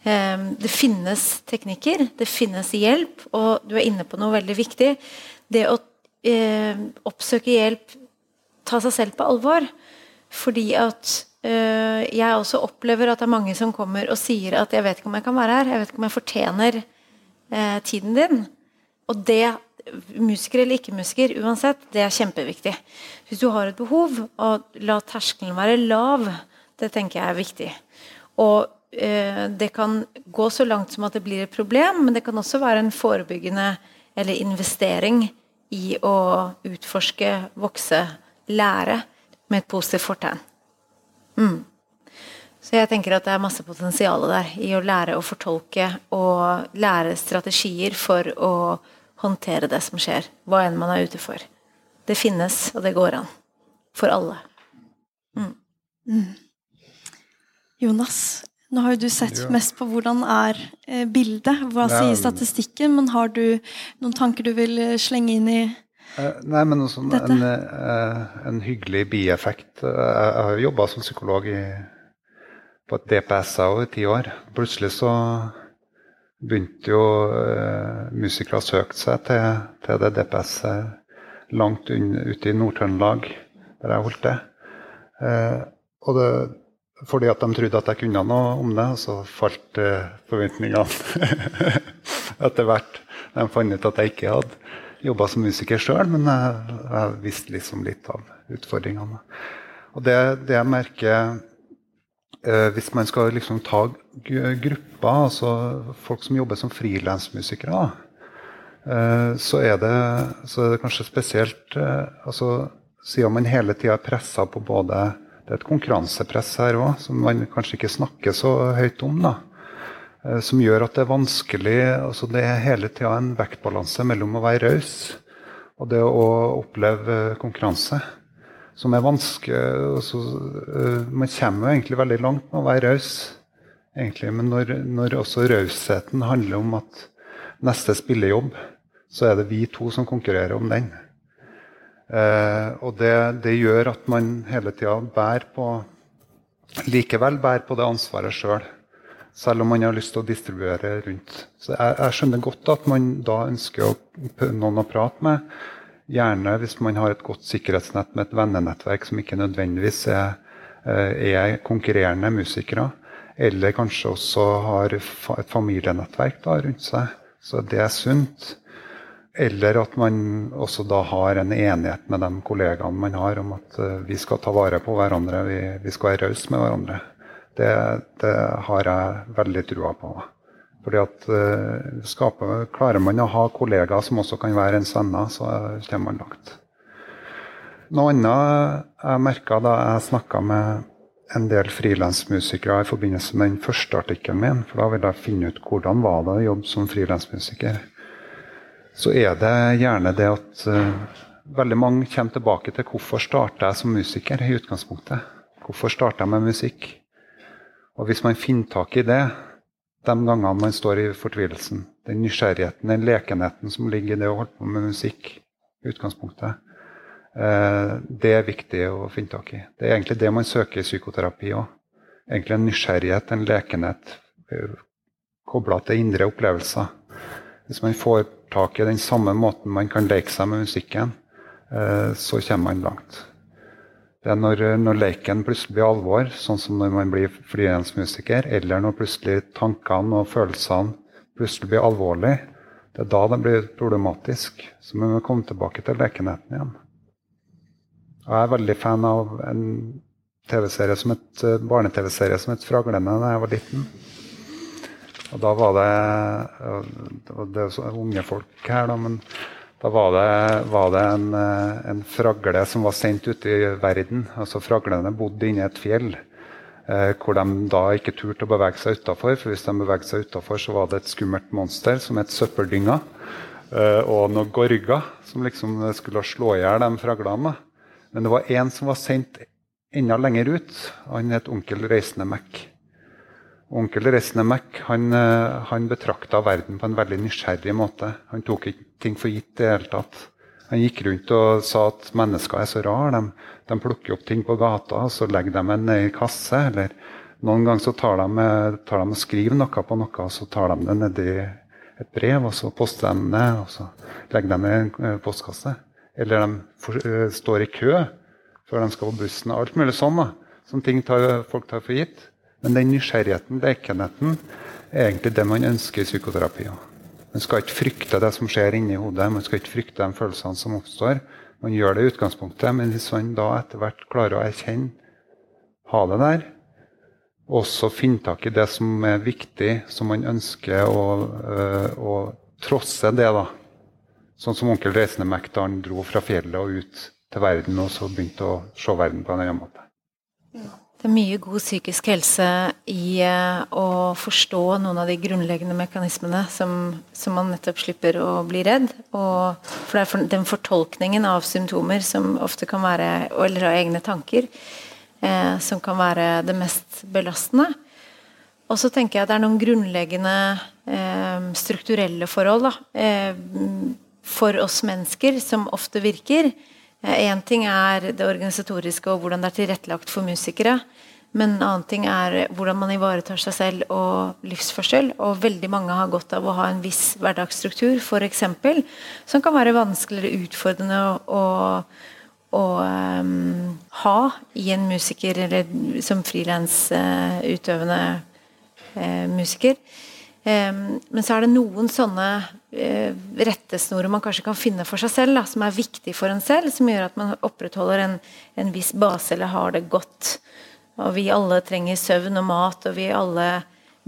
Eh, det finnes teknikker, det finnes hjelp, og du er inne på noe veldig viktig. Det å eh, oppsøke hjelp, ta seg selv på alvor. Fordi at øh, jeg også opplever at det er mange som kommer og sier at 'jeg vet ikke om jeg kan være her', 'jeg vet ikke om jeg fortjener øh, tiden din'. Og det, musiker eller ikke-musiker, uansett, det er kjempeviktig. Hvis du har et behov, og la terskelen være lav, det tenker jeg er viktig. Og det kan gå så langt som at det blir et problem, men det kan også være en forebyggende eller investering i å utforske, vokse, lære med et positivt fortegn. Mm. Så jeg tenker at det er masse potensial der i å lære å fortolke og lære strategier for å håndtere det som skjer, hva enn man er ute for. Det finnes, og det går an. For alle. Mm. Mm. Jonas, nå har jo du sett ja. mest på hvordan er eh, bildet, hva sier statistikken, men har du noen tanker du vil eh, slenge inn i uh, nei, men også en, uh, en, hyggelig bieffekt. Jeg har jobba som psykolog i, på et DPS i ti år. Plutselig så begynte jo musikere å søke seg til, til det DPS-et langt ute i Nord-Trøndelag, der jeg holdt det. Og det fordi at de trodde at jeg kunne noe om det, og så falt uh, forventningene etter hvert. De fant ut at jeg ikke hadde jobba som musiker sjøl, men jeg, jeg visste liksom litt av utfordringene. Og det, det jeg merker eh, Hvis man skal liksom ta grupper, altså folk som jobber som frilansmusikere, eh, så, er det, så er det kanskje spesielt eh, altså, Siden man hele tida er pressa på både Det er et konkurransepress her òg, som man kanskje ikke snakker så høyt om. da Eh, som gjør at det er vanskelig altså Det er hele tida en vektbalanse mellom å være raus og det å oppleve konkurranse. Som er vanskelig altså, eh, Man kommer jo egentlig veldig langt med å være raus, men når, når også rausheten handler om at neste spillejobb, så er det vi to som konkurrerer om den. Eh, og det, det, gjør at man hele tida bærer på Likevel bærer på det ansvaret sjøl. Selv om man har lyst til å distribuere rundt. Så jeg, jeg skjønner godt at man da ønsker å, noen å prate med. Gjerne hvis man har et godt sikkerhetsnett med et vennenettverk som ikke nødvendigvis er, eh, er konkurrerende musikere. Eller kanskje også har et familienettverk da, rundt seg. Så det er sunt. Eller at man også da har en enighet med de kollegaene man har om at eh, vi skal ta vare på hverandre, vi, vi skal være rause med hverandre. Det, det, har jeg veldig trua på. Fordi at uh, skaper, Klarer man å ha kollegaer som også kan være ens venner, så kommer man langt. Noe annet jeg merka da jeg snakka med en del frilansmusikere i forbindelse med den første artikkelen min, for da ville jeg finne ut hvordan var det å jobbe som frilansmusiker, så er det gjerne det at uh, veldig mange kommer tilbake til hvorfor starta jeg som musiker i utgangspunktet. Hvorfor starta jeg med musikk? Og hvis man finner tak i det de gangene man står i fortvilelsen, den nysgjerrigheten, den lekenheten som ligger i det å holde på med musikk, i utgangspunktet, uh, det er viktig å finne tak i. Det er egentlig det man søker i psykoterapi òg. Egentlig en nysgjerrighet, en lekenhet eh, kobla til indre opplevelser. Hvis man får tak i den samme måten man kan leke seg med musikken, eh, så kommer man langt. Det er når, når leken plutselig blir alvor, sånn som når man blir frilansmusiker, eller når plutselig tankene og følelsene plutselig blir alvorlige. Det er da det blir problematisk. Så vi må komme tilbake til lekenheten igjen. Jeg er veldig fan av en TV-serie som et eh, barne-TV-serie som het 'Fraglene' da jeg var liten. Og da var det Det er unge folk her, da, men da var det, var det en, en, fragle som var sendt ut i verden. Altså Fraglene bodde inni et fjell. Eh, hvor de da ikke turte å bevege seg utafor. For hvis de bevegde seg utafor, så var det et skummelt monster som het søppeldynga. Eh, og noen gorger som liksom skulle slå i hjel de fraglene. Men det var én som var sendt enda lenger ut. Han het onkel Reisende Mac. Onkel Resnemek han, eh, han betrakta verden på en veldig nysgjerrig måte. Han tok ikke ting for gitt i det hele tatt. Han gikk rundt og sa at mennesker er så rare. De, de, plukker opp ting på gata og så legger de det ned i kasse. Eller noen ganger så tar de, tar de og skriver noe på noe, og så tar de det nedi et brev, og så poster de det, og så legger de det i en eh, postkasse. Eller de for, uh, står i kø før de skal på bussen. Alt mulig sånn. da. Som ting tar, folk tar for gitt. Men den nysgjerrigheten, lekenheten, er egentlig det man ønsker i psykoterapi. Man skal ikke frykte det som skjer inni hodet, man skal ikke frykte de følelsene som oppstår. Man gjør det i utgangspunktet, men hvis man da etter hvert klarer å erkjenne, ha det der, og også finne tak i det som er viktig, som man ønsker å, øh, å trosse det, da. Sånn som onkel Reisende Mac da han dro fra fjellet og ut til verden, og så begynte å se verden på en annen måte. Det er mye god psykisk helse i uh, å forstå noen av de grunnleggende mekanismene som, som, man nettopp slipper å bli redd. Og for det er den fortolkningen av symptomer som ofte kan være Eller av egne tanker eh, som kan være det mest belastende. Og så tenker jeg at det er noen grunnleggende eh, strukturelle forhold da, eh, for oss mennesker som ofte virker. Én eh, ting er det organisatoriske og hvordan det er tilrettelagt for musikere. Men en annen ting er hvordan man ivaretar seg selv og livsførsel. Og veldig mange har godt av å ha en viss hverdagsstruktur, f.eks. Som kan være vanskeligere utfordrende å, å um, ha i en musiker, eller som frilansutøvende uh, musiker. Um, men så er det noen sånne uh, rettesnorer man kanskje kan finne for seg selv, da, som er viktig for en selv, som gjør at man opprettholder en, en viss base eller har det godt. Og vi alle trenger søvn og mat, og vi alle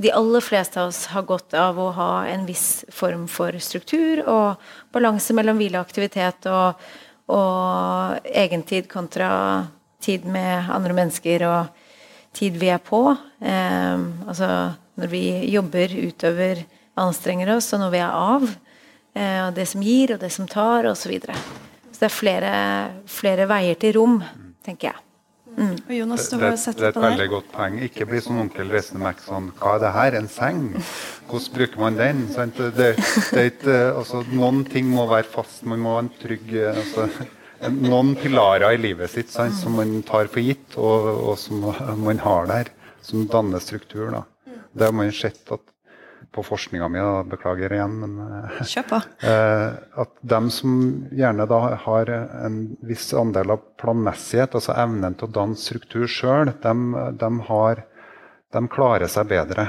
de aller fleste av oss har godt av å ha en viss form for struktur og balanse mellom hvile og aktivitet. og og egentid kontra tid med andre mennesker og tid vi er på. Eh, altså når vi jobber, utøver, anstrenger oss, og når vi er av. Eh, og det som gir, og det som tar, osv. Så, videre. så det er flere, flere veier til rom, tenker jeg. Mm. Og Jonas, du har sett det, det er et veldig godt poeng. Ikke bli som onkel Mac sånn Hva er det her? En seng? Hvordan bruker man den? Det, det, det ikke, altså, noen ting må være fast. Man må ha en trygg altså, Noen pilarer i livet sitt sant, som man tar for gitt, og, og, som man har der. Som danner struktur. Da. Det har man sett at på forskninga mi, beklager igjen, men eh, Kjør på. Eh, at dem som gjerne da har en viss andel av planmessighet, altså evnen til å danne struktur sjøl, de, de, de, klarer seg bedre.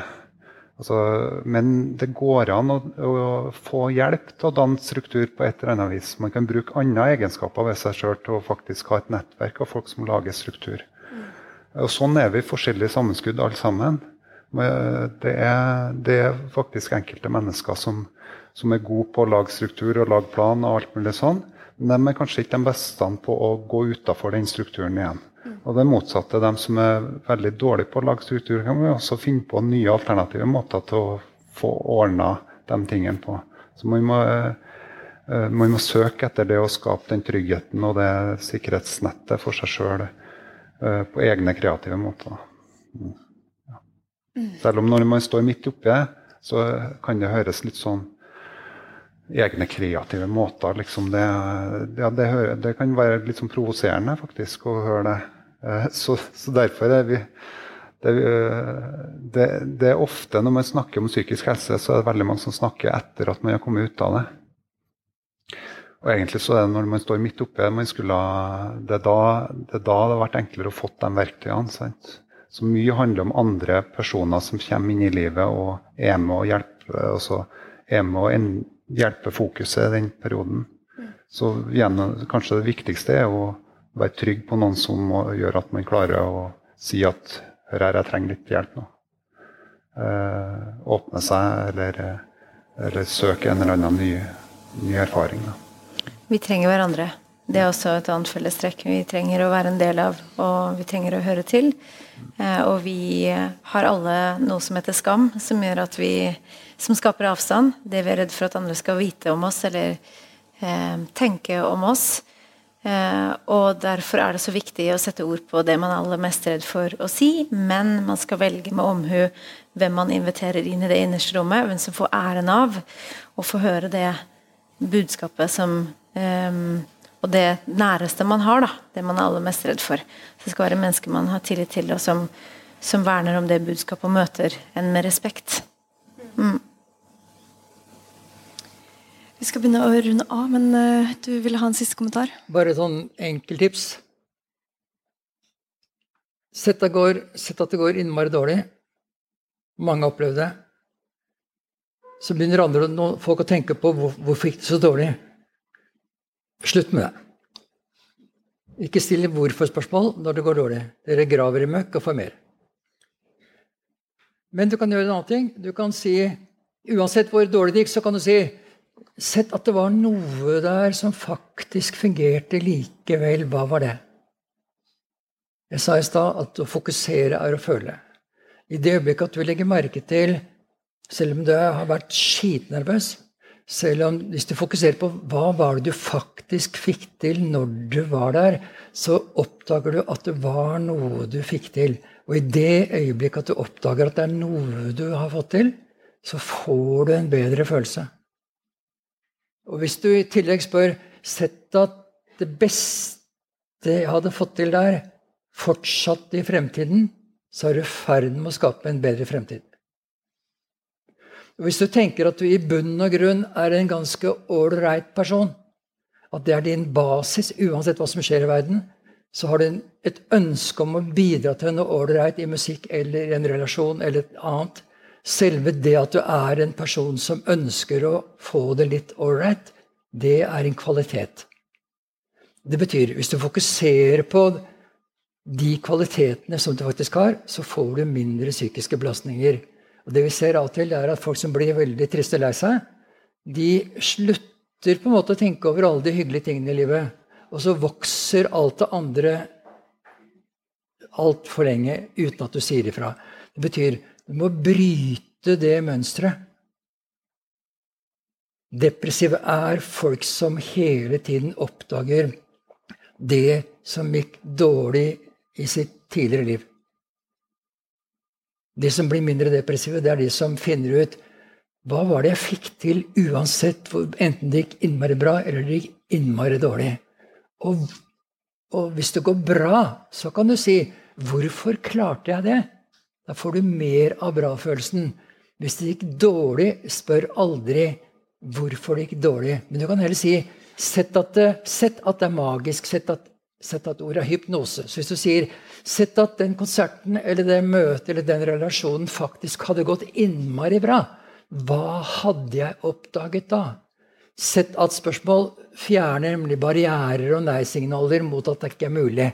Altså, men det går an å, å, få hjelp til å danne struktur på et eller annet vis. Man kan bruke andre egenskaper ved seg sjøl til å faktisk ha et nettverk av folk som lager struktur. Mm. Og Sånn er vi forskjellige sammenskudd alle sammen. Det er, det er, faktisk enkelte mennesker som, som, er gode på å lage struktur og lage plan. og alt mulig sånn, Men de er kanskje ikke de beste på å gå utafor den strukturen igjen. Og det motsatte, de som er veldig dårlige på å lage struktur, kan vi også finne på nye alternative måter til å få ordna de tingene på. Så man må, eh, man må søke etter det å skape den tryggheten og det sikkerhetsnettet for seg sjøl eh, på egne kreative måter. Mm. Selv om når man står midt oppi det, så kan det høres litt sånn egne kreative måter. Liksom det, ja, det, det, kan være litt sånn provoserende faktisk å høre det. Eh, så, så derfor er vi det, det, det, er ofte når man snakker om psykisk helse, så er det veldig mange som snakker etter at man har kommet ut av det. Og egentlig så er det når man står midt oppi det, man skulle, det er da det, er da det har vært enklere å få de verktøyene. sant? Så mye handler om andre personer som kommer inn i livet og er med og hjelper, og er med og hjelper fokuset i den perioden. Så gjennom, kanskje det viktigste er å være trygg på noen som gjør at man klarer å si at hør her, jeg trenger litt hjelp nå. Eh, åpne seg eller, eller søke en eller annen ny, ny erfaring. Da. Vi trenger hverandre. Det er også et annet fellestrekk vi trenger å være en del av, og vi trenger å høre til. Eh, og vi har alle noe som heter skam, som gjør at vi som skaper avstand. Det vi er redd for at andre skal vite om oss eller eh, tenke om oss. Eh, og derfor er det så viktig å sette ord på det man er aller mest redd for å si, men man skal velge med omhu hvem man inviterer inn i det innerste rommet, hvem som får æren av å få høre det budskapet som eh, og det næreste man har, da, det man er aller mest redd for. Så det skal være mennesker man har tillit til, og som, som verner om det budskapet og møter en med respekt. Mm. Vi skal begynne å runde av, men uh, du ville ha en siste kommentar? Bare et sånn enkeltips. Sett, sett at det går innmari dårlig. Mange har opplevd det. Så begynner andre, folk å tenke på hvor, hvorfor gikk det så dårlig. Slutt med det. Ikke still hvorfor-spørsmål når det går dårlig. Dere graver i møkk og får mer. Men du kan gjøre en annen ting. Du kan si, Uansett hvor dårlig det gikk, så kan du si Sett at det var noe der som faktisk fungerte likevel. Hva var det? Jeg sa i stad at å fokusere er å føle. I det øyeblikket at du legger merke til, selv om du har vært skitnervøs, selv om hvis du fokuserer på hva var det du faktisk fikk til når du var der, så oppdager du at det var noe du fikk til. Og i det øyeblikket at du oppdager at det er noe du har fått til, så får du en bedre følelse. Og hvis du i tillegg spør Sett at det beste jeg hadde fått til der, fortsatt i fremtiden, så er du i ferd med å skape en bedre fremtid. Hvis du tenker at du i bunn og grunn er en ganske ålreit person, at det er din basis uansett hva som skjer i verden, så har du et ønske om å bidra til noe ålreit i musikk eller i en relasjon eller et annet. Selve det at du er en person som ønsker å få det litt ålreit, det er en kvalitet. Det betyr hvis du fokuserer på de kvalitetene som du faktisk har, så får du mindre psykiske belastninger. Og det vi ser av og til, er at folk som blir veldig triste og lei seg, de slutter på en måte å tenke over alle de hyggelige tingene i livet. Og så vokser alt det andre altfor lenge uten at du sier ifra. Det betyr du må bryte det mønsteret. Depressive er folk som hele tiden oppdager det som gikk dårlig i sitt tidligere liv. De som blir mindre depressive, det er de som finner ut hva var det jeg fikk til uansett, enten det gikk innmari bra eller det gikk innmari dårlig. Og, og hvis det går bra, så kan du si 'Hvorfor klarte jeg det?' Da får du mer av bra-følelsen. Hvis det gikk dårlig, spør aldri hvorfor det gikk dårlig. Men du kan heller si sett at det, sett at det er magisk. Sett at Sett at ordet er hypnose. Så hvis du sier Sett at den konserten eller det møtet eller den relasjonen faktisk hadde gått innmari bra. Hva hadde jeg oppdaget da? Sett at spørsmål fjerner nemlig barrierer og nei-signaler mot at det ikke er mulig.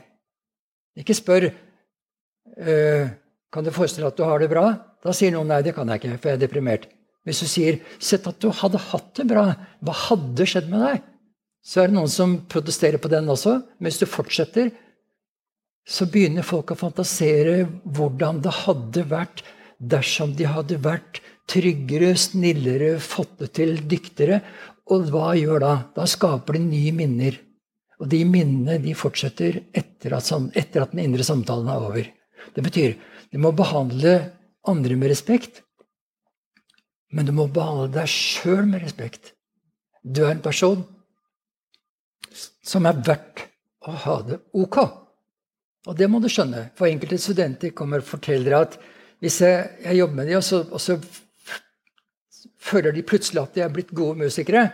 Ikke spør øh, kan du forestille deg at du har det bra. Da sier noen nei, det kan jeg ikke, for jeg er deprimert. Hvis du sier sett at du hadde hatt det bra, hva hadde skjedd med deg? Så er det noen som protesterer på den også. Men hvis du fortsetter, så begynner folk å fantasere hvordan det hadde vært dersom de hadde vært tryggere, snillere, fått det til, dyktigere. Og hva gjør da? Da skaper de nye minner. Og de minnene de fortsetter etter at, etter at den indre samtalen er over. Det betyr du må behandle andre med respekt, men du må behandle deg sjøl med respekt. Du er en person som er verdt å ha det ok. Og det må du skjønne. For enkelte studenter kommer og forteller at hvis jeg, jeg jobber med dem, og så, og så føler de plutselig at de er blitt gode musikere.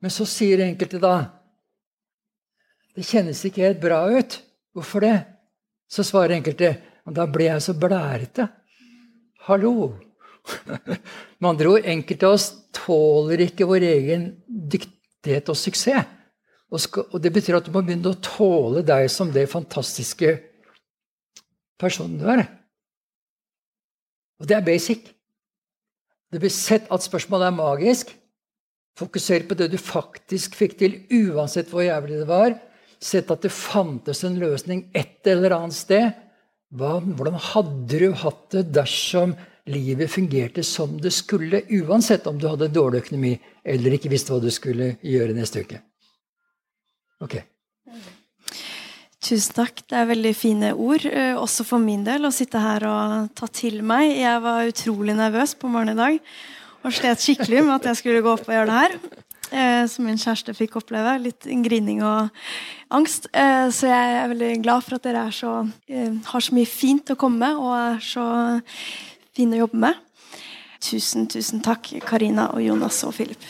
Men så sier enkelte da Det kjennes ikke helt bra ut. Hvorfor det? Så svarer enkelte da ble jeg så blærete. Hallo! Med andre ord, enkelte av oss tåler ikke vår egen dyktighet og suksess. Og, skal, og, Det betyr at du må begynne å tåle deg som det fantastiske personen du er. Og det er basic. Det blir sett at spørsmålet er magisk. Fokuser på det du faktisk fikk til, uansett hvor jævlig det var. Sett at det fantes en løsning et eller annet sted. Hva, hvordan hadde du hatt det dersom livet fungerte som det skulle, uansett om du hadde dårlig økonomi eller ikke visste hva du skulle gjøre neste uke? Ok. Tusen takk. Det er veldig fine ord, eh, også for min del, å sitte her og ta til meg. Jeg var utrolig nervøs på morgenen i dag og slet skikkelig med at jeg skulle gå opp og gjøre det her. Eh, som min kjæreste fikk oppleve. Litt grining og angst. Eh, så jeg er veldig glad for at dere så, har så mye fint å komme med og er så fine å jobbe med. Tusen, tusen takk, Karina og Jonas og Philip.